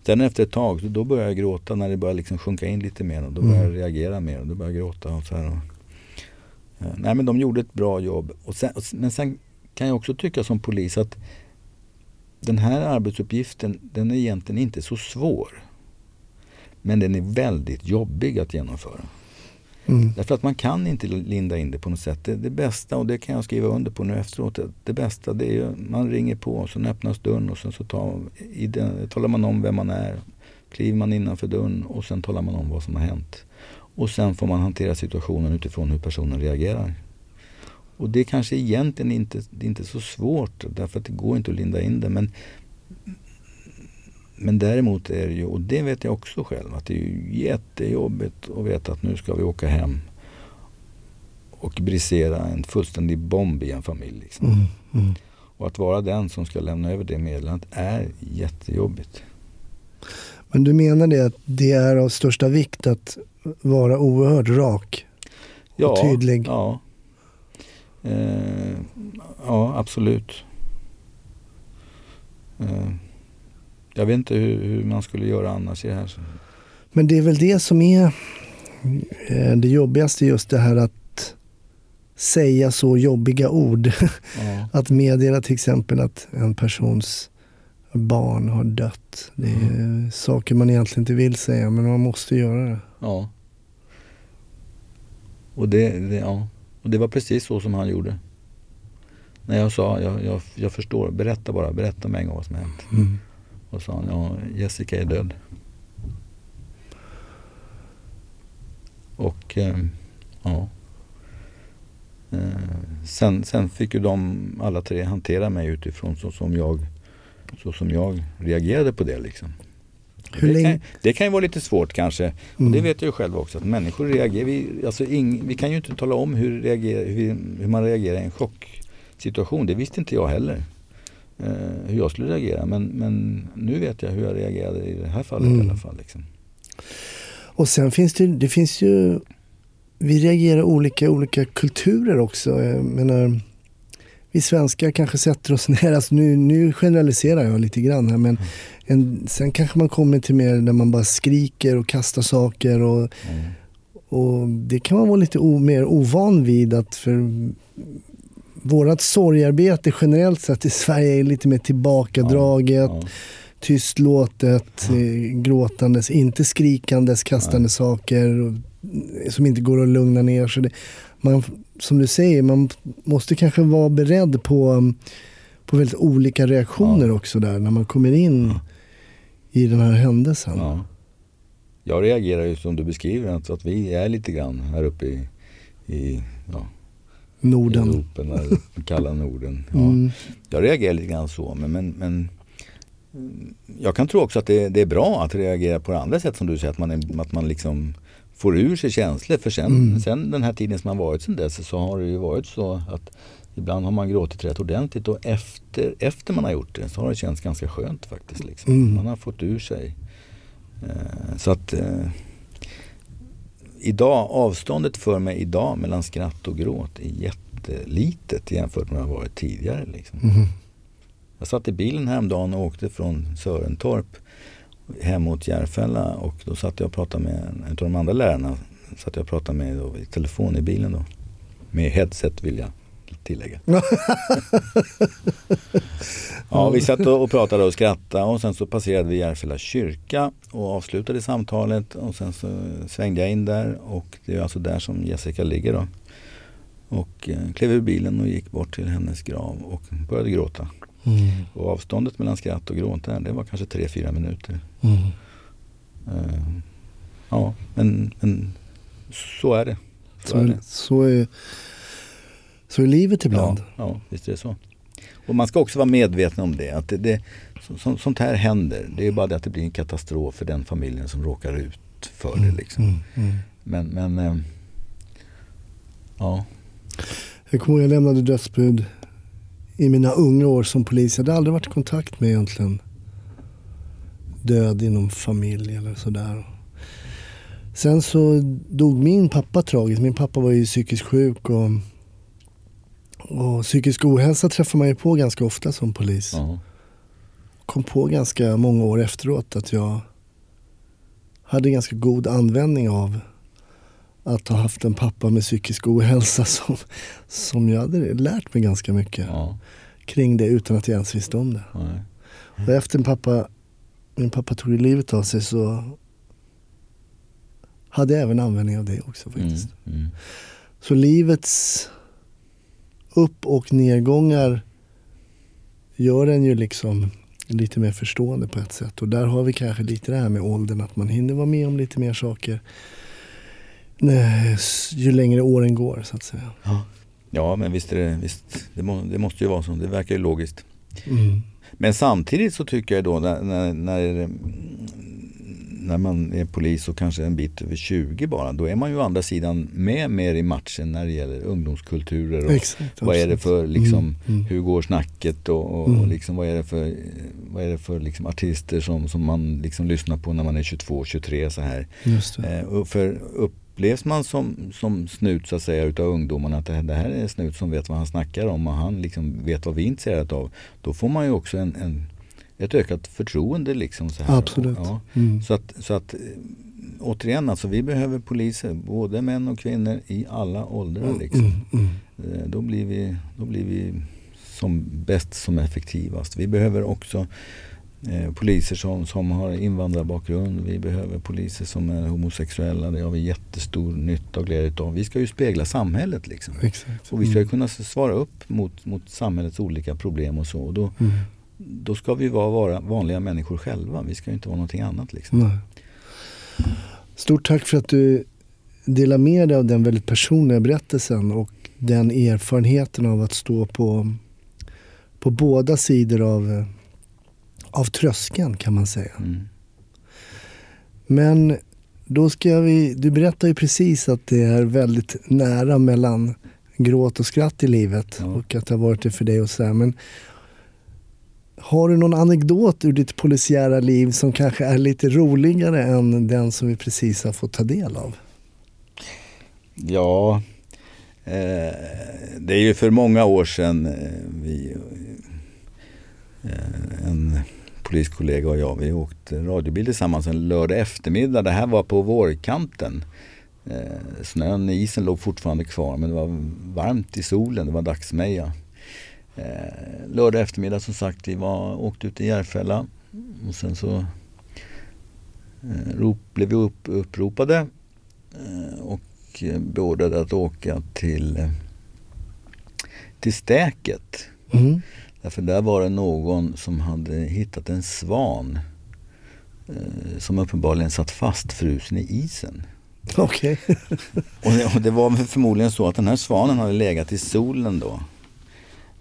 sen efter ett tag, då började jag gråta när det började liksom sjunka in lite mer. Och då började jag Mm. reagera mer och då började jag gråta. Och så här. Och, eh, nej men de gjorde ett bra jobb. Och sen, men sen kan jag också tycka som polis att den här arbetsuppgiften den är egentligen inte så svår. Men den är väldigt jobbig att genomföra. Mm. Därför att man kan inte linda in det på något sätt. Det, det bästa, och det kan jag skriva under på nu efteråt, det, bästa det är ju man ringer på och sen öppnas dörren och sen så tar, i den, talar man om vem man är. Kliver man innanför dörren och sen talar man om vad som har hänt. Och sen får man hantera situationen utifrån hur personen reagerar. Och det kanske egentligen inte det är inte så svårt därför att det går inte att linda in det. Men, men däremot är det ju, och det vet jag också själv, att det är ju jättejobbigt att veta att nu ska vi åka hem och brisera en fullständig bomb i en familj. Liksom. Mm. Mm. Och att vara den som ska lämna över det meddelandet är jättejobbigt. Men du menar det att det är av största vikt att vara oerhört rak och tydlig? Ja, eh, ja absolut. Eh, jag vet inte hur, hur, man skulle göra annars i det här. Men det är väl det som är eh, det jobbigaste just det här att säga så jobbiga ord. Ja. *laughs* att meddela till exempel att en persons barn har dött. Det är mm. saker man egentligen inte vill säga men man måste göra det. Ja. Och det, det, ja. Och det var precis så som han gjorde. När jag sa, jag, jag, jag förstår, berätta bara, berätta med en gång vad som har hänt. Mm. Och sa han, ja Jessica är död. Och eh, ja. Eh, sen, sen fick ju de alla tre hantera mig utifrån så som jag, så som jag reagerade på det. Liksom. Hur det, kan, det kan ju vara lite svårt kanske. Mm. Och det vet jag ju själv också. Att människor reagerar. Vi, alltså ing, vi kan ju inte tala om hur, reagerar, hur, hur man reagerar i en chocksituation. Det visste inte jag heller. Eh, hur jag skulle reagera. Men, men nu vet jag hur jag reagerade i det här fallet Mm. i alla fall. Liksom. Och sen finns det, det finns ju, vi reagerar olika i olika kulturer också. Jag menar, vi svenskar kanske sätter oss *laughs* ner, alltså nu, nu generaliserar jag lite grann här men en, sen kanske man kommer till mer där man bara skriker och kastar saker och, Mm. och det kan man vara lite o, mer ovan vid att för vårat sorgarbete generellt sett i Sverige är lite mer tillbakadraget, Ja, tystlåtet, eh, gråtandes, inte skrikandes, kastande Nej. saker som inte går att lugna ner sig. Man, som du säger, man måste kanske vara beredd på, på väldigt olika reaktioner Ja. också där när man kommer in Ja. i den här händelsen. ja. Jag reagerar ju som du beskriver, att, att vi är lite grann här uppe i, i, ja, Norden. Europa, kalla Norden. *laughs* Ja. Mm. Jag reagerar lite grann så, men, men, men mm, jag kan tro också att det, det är bra att reagera på det andra sätt som du säger, att man, är, att man liksom får ur sig känslor. För sen, Mm. sen den här tiden som har varit sen dess så har det ju varit så att ibland har man gråtit rätt ordentligt och efter, efter man har gjort det så har det känts ganska skönt faktiskt. Liksom. Mm. Man har fått ur sig. Eh, så att eh, idag, avståndet för mig idag mellan skratt och gråt är jättelitet jämfört med vad det varit tidigare. Liksom. Mhm. Jag satt i bilen häromdagen och åkte från Sörentorp hem mot Järfälla och då satt jag och pratade med en av de andra lärarna. Satt jag och pratade med då, i telefon i bilen då. Med headset vill jag tillägga. *laughs* ja, vi satt och och pratade och skrattade och sen så passerade vi Järfälla kyrka och avslutade samtalet och sen så svängde jag in där och det är alltså där som Jessica ligger då. Och eh, klev ur bilen och gick bort till hennes grav och började gråta. Mm. Och avståndet mellan skratt och gråt där, det var kanske 3-4 minuter. Mm. Eh, ja, men, men så är det. Så, Så, är det. så, är, så är livet ibland. Ja, ja, visst är det så. Och man ska också vara medveten om det. Att det, det så, så, sånt här händer. Det är bara det att det blir en katastrof för den familjen som råkar ut för det. Liksom. Mm. Mm. Men, men eh, ja. Jag kommer ihåg jag lämnade dödsbud i mina unga år som polis. Jag hade aldrig varit i kontakt med egentligen död inom familj eller sådär. Sen så dog min pappa tragiskt. Min pappa var ju psykiskt sjuk och, och psykisk ohälsa träffar man ju på ganska ofta som polis. ja. Kom på ganska många år efteråt att jag hade ganska god användning av att ha haft en pappa med psykisk ohälsa som, som jag hade lärt mig ganska mycket ja, kring det utan att jag ens visste om det. nej. Och efter min pappa, min pappa tog livet av sig så hade jag även användning av det också faktiskt. Mm, mm. Så livets upp och nedgångar gör en ju liksom lite mer förstående på ett sätt. Och där har vi kanske lite det här med åldern, att man hinner vara med om lite mer saker ju längre åren går så att säga. Ja, men visst är det, visst, det, må, det måste ju vara så. Det verkar ju logiskt. Mm. Men samtidigt så tycker jag då när, när, när, när man är polis och kanske en bit över 20 bara, då är man ju å andra sidan med mer i matchen när det gäller ungdomskulturer och Exakt. vad är det för liksom, Mm, mm. hur går snacket och, och, och Mm. liksom, vad är det för, vad är det för liksom artister som, som man liksom lyssnar på när man är 22, 23 så här. Just det. Eh, och för upplevs man som, som snut så att säga utav ungdomarna att det, här- det här är en snut som vet vad han snackar om och han liksom vet vad vi är intresserade av. Då får man ju också en, en, ett ökat förtroende liksom. Så här. Absolut. Ja. Mm. Så att, så att eh, återigen alltså vi behöver poliser, både män och kvinnor i alla åldrar liksom. Mm, mm. Eh, Då blir vi, då blir vi som bäst som effektivast. Vi behöver också eh, poliser som, som har invandrarbakgrund. Vi behöver poliser som är homosexuella. Det har vi jättestor nytta och glädje av. Vi ska ju spegla samhället liksom. Exakt. Och vi ska ju Mm. kunna svara upp mot, mot samhällets olika problem och så. Och då, Mm. då ska vi vara, vara vanliga människor själva. Vi ska ju inte vara någonting annat liksom. Nej. Stort tack för att du delar med dig av den väldigt personliga berättelsen och den erfarenheten av att stå på, på båda sidor av, eh, av tröskeln kan man säga. Mm. Men då ska vi, du berättar ju precis att det är väldigt nära mellan gråt och skratt i livet Ja. och att det har varit det för dig och så här. Men har du någon anekdot ur ditt polisiära liv som kanske är lite roligare än den som vi precis har fått ta del av? Ja, eh, det är ju för många år sedan eh, vi, eh, en poliskollega och jag, vi åkte radiobil tillsammans en lördag eftermiddag. Det här var på vårkanten. Eh, snön, isen låg fortfarande kvar men det var varmt i solen, det var dagsmeja. Eh, lördag eftermiddag som sagt, vi var, åkte ut i Järfälla och sen så eh, rop, blev vi upp, uppropade eh, och eh, beordrade att åka till, eh, till Stäket. Mm. Därför där var det någon som hade hittat en svan eh, som uppenbarligen satt fastfrusen i isen. Okej. *laughs* Och det, och det var förmodligen så att den här svanen hade legat i solen då.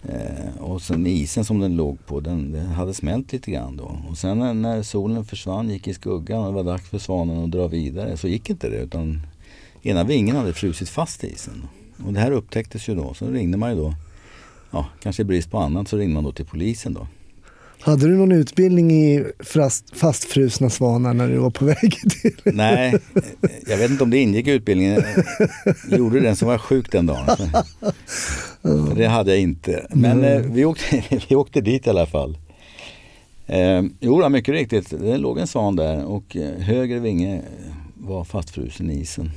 Eh, och sen isen som den låg på, den, den hade smält lite grann då. Och sen när, när solen försvann, gick i skuggan och det var dags för svanen att dra vidare så gick inte det utan ena vingen hade frusit fast i isen. Och det här upptäcktes ju då, så ringde man ju då, ja kanske i brist på annat så ringde man då till polisen då. Hade du någon utbildning i fast, fastfrusna svanar när du var på *laughs* väg till? Nej, jag vet inte om det ingick i utbildningen. Jag gjorde den som var sjuk den dagen. Det hade jag inte. Men eh, vi, åkte, *laughs* vi åkte dit i alla fall. Eh, jo, mycket riktigt. Det låg en svan där och eh, höger vinge var fastfrusen i isen.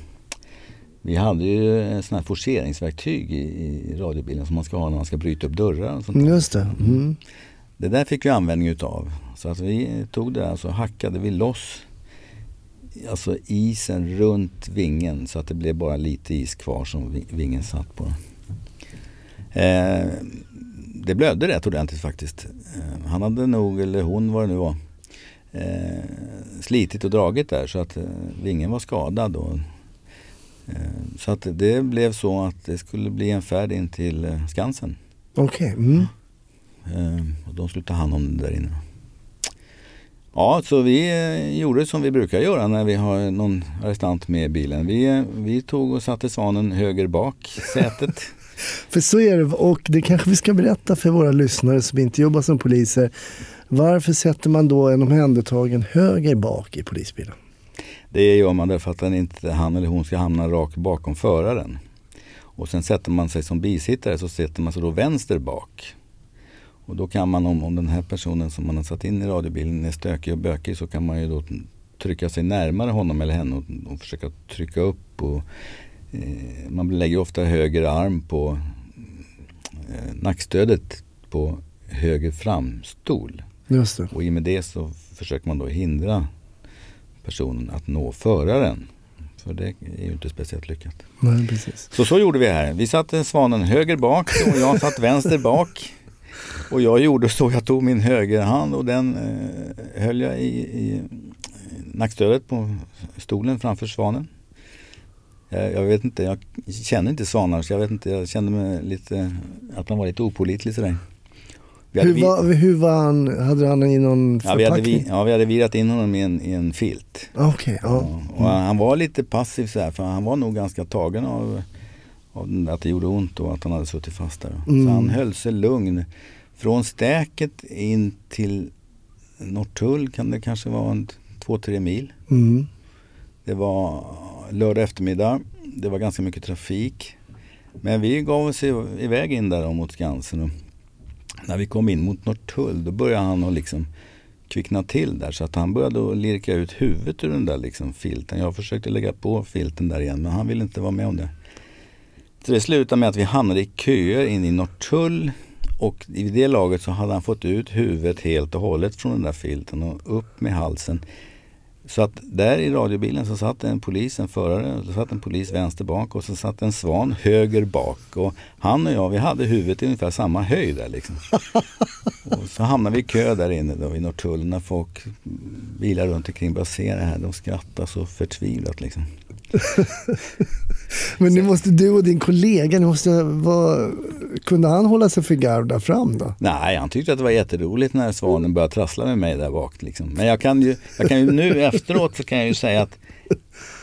Vi hade ju en sån här forceringsverktyg i, i radiobilen som man ska ha när man ska bryta upp dörrar. Och sånt. Just det. Mm. Det där fick vi användning utav. Så att vi tog det där och så hackade vi loss alltså isen runt vingen så att det blev bara lite is kvar som vi- vingen satt på. Eh, det blödde rätt ordentligt faktiskt. Eh, han hade nog, eller hon vad det nu var, eh, slitit och dragit där så att eh, vingen var skadad. Och, så att det blev så att det skulle bli en färd in till eh, Skansen. Okej. Mm. Eh, och de skulle ta hand om det där inne. Ja, så vi eh, gjorde som vi brukar göra när vi har någon arrestant med i bilen. Vi, eh, vi tog och satte svanen höger bak sätet. *laughs* För så är det och det kanske vi ska berätta för våra lyssnare som inte jobbar som poliser. Varför sätter man då en omhändertagen höger bak i polisbilen? Det gör man därför att den inte, han eller hon ska hamna rakt bakom föraren. Och sen sätter man sig som bisittare så sätter man sig då vänster bak. Och då kan man om, om den här personen som man har satt in i radiobilen är stökig och bökig så kan man ju då trycka sig närmare honom eller henne och, och försöka trycka upp. Och, eh, man lägger ofta höger arm på eh, nackstödet på höger framstol. Och i och med det så försöker man då hindra personen att nå föraren. För det är ju inte speciellt lyckat. Nej, precis. Så så gjorde vi här. Vi satte svanen höger bak och jag satt vänster bak. Och jag gjorde så, jag tog min högerhand och den eh, höll jag i, i nackstödet på stolen framför svanen. Jag, jag vet inte, jag känner inte svanar så jag vet inte, jag kände mig lite, att han var lite opålitlig sådär. Hur vi- var, hur var han? Hade han i någon ja, vi hade, förpackning? vi, ja, vi hade virat in honom i en, i en filt. Okej, ja. Ja, och han, han var lite passiv så här, för han var nog ganska tagen av, av att det gjorde ont och att han hade suttit fast där. Mm. Så han höll sig lugn. Från stäket in till Norrtull kan det kanske vara en två, tre mil. Mm. Det var lördag eftermiddag. Det var ganska mycket trafik. Men vi gav oss i- iväg in där mot Skansen. När vi kom in mot Norrtull då började han att liksom kvickna till där. Så att han började att lirka ut huvudet ur den där liksom filten. Jag försökte lägga på filten där igen men han ville inte vara med om det. Så det slutade med att vi hamnade i köer in i Norrtull. Och i det laget så hade han fått ut huvudet helt och hållet från den där filten och upp med halsen. Så att där i radiobilen så satt en polis, en förare, så satt en polis vänster bak och så satt en svan höger bak. Och han och jag, vi hade huvudet i ungefär samma höjd där liksom. *laughs* Och så hamnade vi i kö där inne då i Norrtull när folk bilar runt omkring började se det här. De skrattade så förtvivlat liksom. Men nu måste du och din kollega, ni måste vara, kunde han hålla sig för garv där fram då? Nej, han tyckte att det var jätteroligt när svanen började trassla med mig där bak. Liksom. Men jag kan, ju, jag kan ju nu efteråt så kan jag ju säga att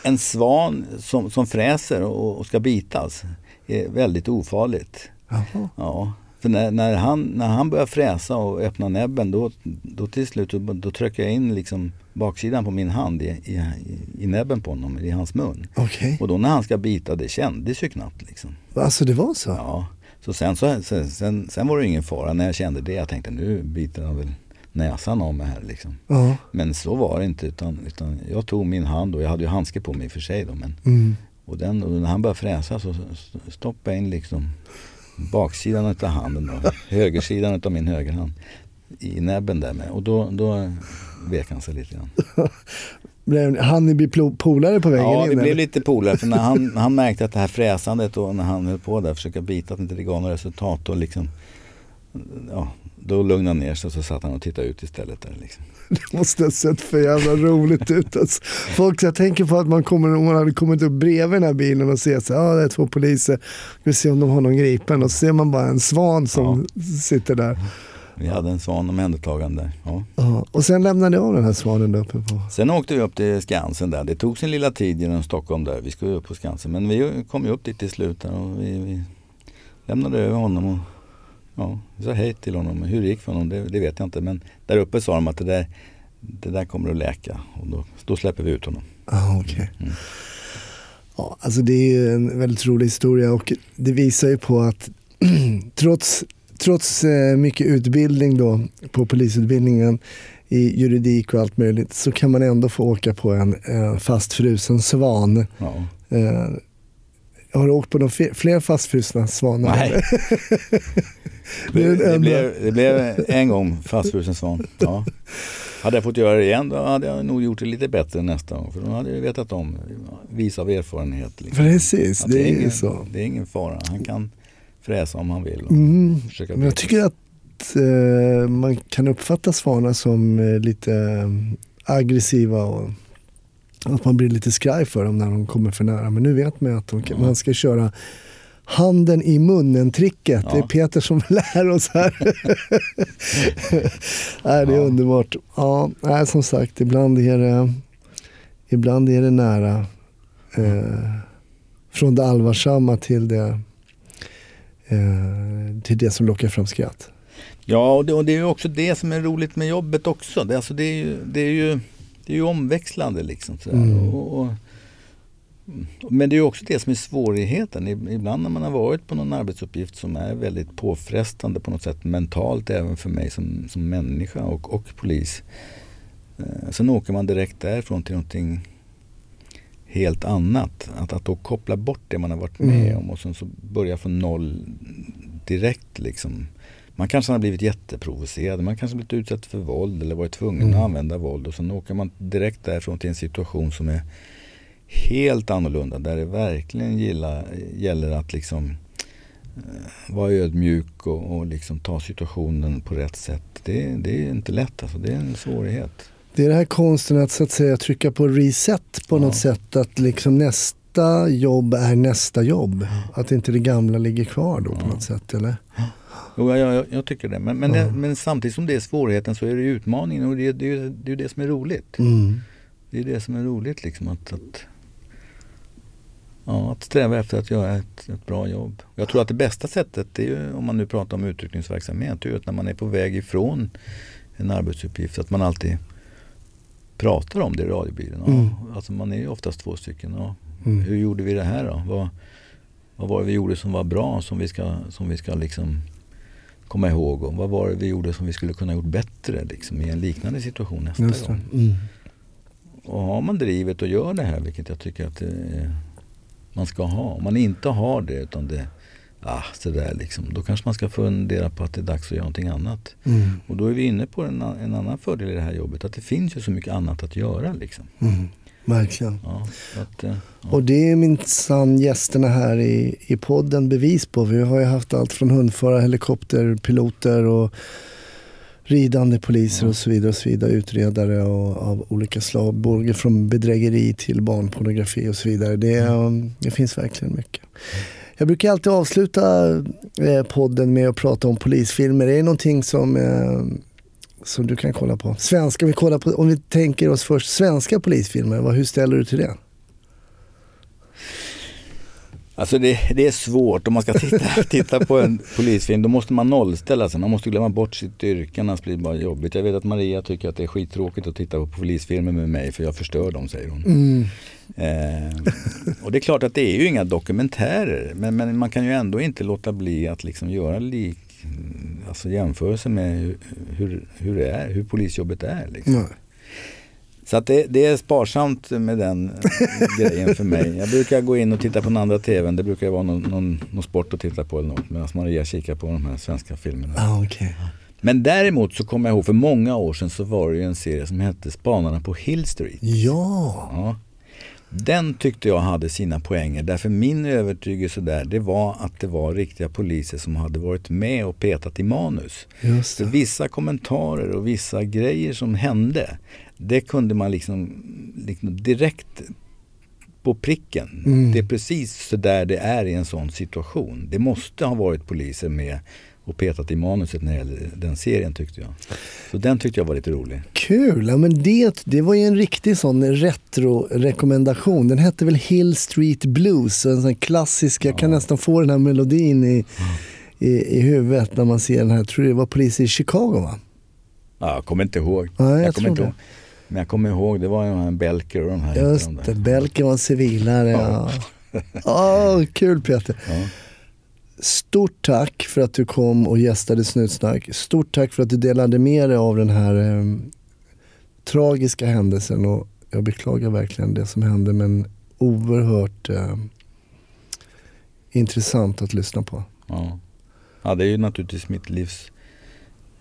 en svan som, som fräser och, och ska bitas är väldigt ofarligt. Jaha. Ja, för när, när, han, när han börjar fräsa och öppna näbben då, då till slut då, då trycker jag in liksom baksidan på min hand i, i, i näbben på honom, i hans mun. Okej, Och då när han ska bita, det kändes ju knappt liksom. alltså det var så? Ja, så sen, så, sen, sen, sen var det ingen fara när jag kände det. Jag tänkte nu biter han väl näsan av mig här liksom. Ja. Men så var det inte utan, utan jag tog min hand och jag hade ju handske på mig i och för sig då. Men, Mm. och, den, och när han började fräsa så stoppade jag in liksom baksidan av handen då, högersidan av min högerhand i näbben där med. Och då, då vek han sig lite grann. *laughs* Blev, hann ni bli plo- polare på vägen Ja, in? vi blev lite polare för när *laughs* han, han märkte att det här fräsandet och när han höll på där försöka bita att inte det gav något resultat och liksom Ja, då lugnade han ner sig och så satt han och tittade ut istället där liksom. *laughs* Det måste ha sett för jävla roligt ut. Alltså. Folk, jag tänker på att man, kommer, om man hade kommit upp bredvid den här bilen och ser så ja det är två poliser, vi se om de har någon gripen. Och så ser man bara en svan som sitter där. Vi hade en svan omhändertagande. Ja. Ja. Och sen lämnade jag av den här svanen där uppe på. Sen åkte vi upp till Skansen där. Det tog sin lilla tid genom Stockholm där. Vi skulle upp på Skansen. Men vi kom ju upp dit till slut och vi, vi lämnade över honom och ja, vi sa hej till honom. Hur det gick för honom det, det vet jag inte. Men där uppe sa de att det där, det där kommer att läka och då, då släpper vi ut honom. Ah, okay. Mm. Ja, alltså det är ju en väldigt rolig historia och det visar ju på att *clears throat* trots, trots eh, mycket utbildning då på polisutbildningen i juridik och allt möjligt så kan man ändå få åka på en eh, fastfrusen svan. Ja. Eh, har du åkt på några fler fastfrusna svanar? Nej. *laughs* Det Det, det, blev, det blev en gång fastfrusen svan. Ja. Hade jag fått göra det igen då hade jag nog gjort det lite bättre nästa gång. För då hade jag vetat om, vis av erfarenhet. Liksom. Precis, Att det är ingen, så. Det är ingen fara. Han kan fräsa om han vill. Mm. Men jag tycker att eh, man kan uppfatta svanar som eh, lite eh, aggressiva och att man blir lite skraj för dem när de kommer för nära. Men nu vet man att de, Ja. man ska köra handen i munnen-tricket. Det är Ja. Peter som *laughs* lär oss här. *laughs* nej, det är Ja. underbart. Ja, nej, som sagt, ibland är det, ibland är det nära. Eh, från det allvarsamma till det, eh, till det som lockar fram skratt. Ja, och det, och det är ju också det som är roligt med jobbet också. Det, alltså det, är, ju, det, är, ju, det är ju omväxlande liksom. Sådär. Mm. Och, och, men det är också det som är svårigheten. Ib- Ibland när man har varit på någon arbetsuppgift som är väldigt påfrestande på något sätt mentalt även för mig som, som människa och, och polis. Eh, sen åker man direkt därifrån till någonting helt annat. Att, att då koppla bort det man har varit med Mm. om och sen så börja från noll direkt liksom Man kanske har blivit jätteprovocerad, man kanske blivit utsatt för våld eller varit tvungen Mm. att använda våld och sen åker man direkt därifrån till en situation som är helt annorlunda där det verkligen gilla, gäller att liksom eh, vara ödmjuk och, och liksom ta situationen på rätt sätt. Det, det är inte lätt alltså, det är en svårighet. Det är den här konsten att så att säga trycka på reset på Ja. något sätt. Att liksom nästa jobb är nästa jobb. Att inte det gamla ligger kvar då på Ja. något sätt. Eller? Jo, jag, jag, jag tycker det. Men, men, Ja. det, men samtidigt som det är svårigheten så är det utmaningen och det, det, är ju- det är ju det som är roligt. Mm. Det är det som är roligt liksom att, att, ja, att sträva efter att göra ett, ett bra jobb. Jag tror att det bästa sättet, är ju, om man nu pratar om utryckningsverksamhet, är att när man är på väg ifrån en arbetsuppgift att man alltid pratar om det i radiobilen. Mm. Alltså man är ju oftast två stycken. Ja, Mm. hur gjorde vi det här då? Vad, vad var det vi gjorde som var bra som vi ska, som vi ska liksom komma ihåg? Och vad var det vi gjorde som vi skulle kunna gjort bättre liksom, i en liknande situation nästa gång? Mm. Och har man drivet och gör det här, vilket jag tycker att det är, man ska ha. Om man inte har det utan det, ah, så där liksom, då kanske man ska fundera på att det är dags att göra någonting annat. Mm. Och då är vi inne på en, en annan fördel i det här jobbet, att det finns ju så mycket annat att göra. Liksom. Mm. Verkligen. Ja, att, eh, ja. Och det är minsann gästerna här i, i podden bevis på. Vi har ju haft allt från hundförare, helikopterpiloter och ridande poliser och så vidare. och så vidare Utredare och, av olika slag. Både från bedrägeri till barnpornografi och så vidare. Det, um, det finns verkligen mycket. Jag brukar alltid avsluta eh, podden med att prata om polisfilmer. Det är någonting som, eh, som du kan kolla på. Svenska, vi, kollar på, om vi tänker oss först svenska polisfilmer, vad, hur ställer du till det? Alltså det, det är svårt. Om man ska titta, *laughs* titta på en polisfilm då måste man nollställa sig. Man måste glömma bort sitt yrke annars blir det bara jobbigt. Jag vet att Maria tycker att det är skittråkigt att titta på polisfilmer med mig för jag förstör dem säger hon. Mm. Eh, och det är klart att det är ju inga dokumentärer men, men man kan ju ändå inte låta bli att liksom göra lik, alltså jämförelse med hur, hur, är, hur polisjobbet är. Liksom. Nej. Så att det, det är sparsamt med den *laughs* grejen för mig. Jag brukar gå in och titta på den andra tvn. Det brukar vara någon, någon, någon sport att titta på eller något. Medan Maria kikar på de här svenska filmerna. Ah, okej. Men däremot så kommer jag ihåg för många år sedan så var det ju en serie som hette Spanarna på Hill Street. Ja. Ja. Den tyckte jag hade sina poänger. Därför min övertygelse där det var att det var riktiga poliser som hade varit med och petat i manus. Just Så det. vissa kommentarer och vissa grejer som hände, det kunde man liksom, liksom direkt på pricken. Mm. Det är precis så där det är i en sån situation. Det måste ha varit poliser med och petat i manuset när det gäller den serien tyckte jag. Så den tyckte jag var lite rolig. Kul. Ja, men det, det var ju en riktig sån retro-rekommendation. Den hette väl Hill Street Blues. En sån klassisk, jag kan Ja. nästan få den här melodin i, i, i huvudet när man ser den här. Jag tror det var polis i Chicago va? Ja, jag kommer inte ihåg. Ja, jag kommer tror inte ihåg. Men jag kommer ihåg, det var ju här Belker och de här. Just de det, Belker var en civilare. Ja. *laughs* Ja, kul Peter. Ja. Stort tack för att du kom och gästade Snutsnack. Stort tack för att du delade med dig av den här eh, tragiska händelsen. Och jag beklagar verkligen det som hände men oerhört eh, intressant att lyssna på. Ja. ja, det är ju naturligtvis mitt livs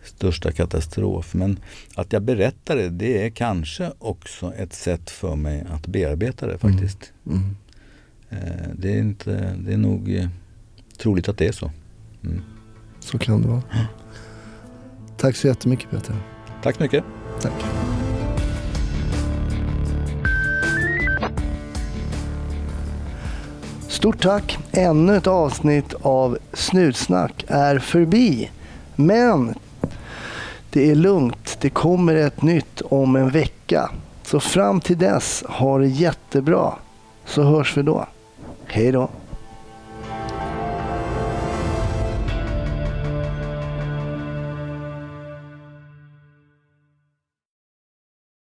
största katastrof. Men att jag berättar det, det är kanske också ett sätt för mig att bearbeta det faktiskt. Mm. Eh, Det, är inte, det är nog eh, troligt att det är så. Mm. Så kan det vara. Tack så jättemycket Peter. Tack så mycket. Tack. Stort tack! Ännu ett avsnitt av Snutsnack är förbi. Men det är lugnt. Det kommer ett nytt om en vecka. Så fram till dess, ha det jättebra. Så hörs vi då. Hej då!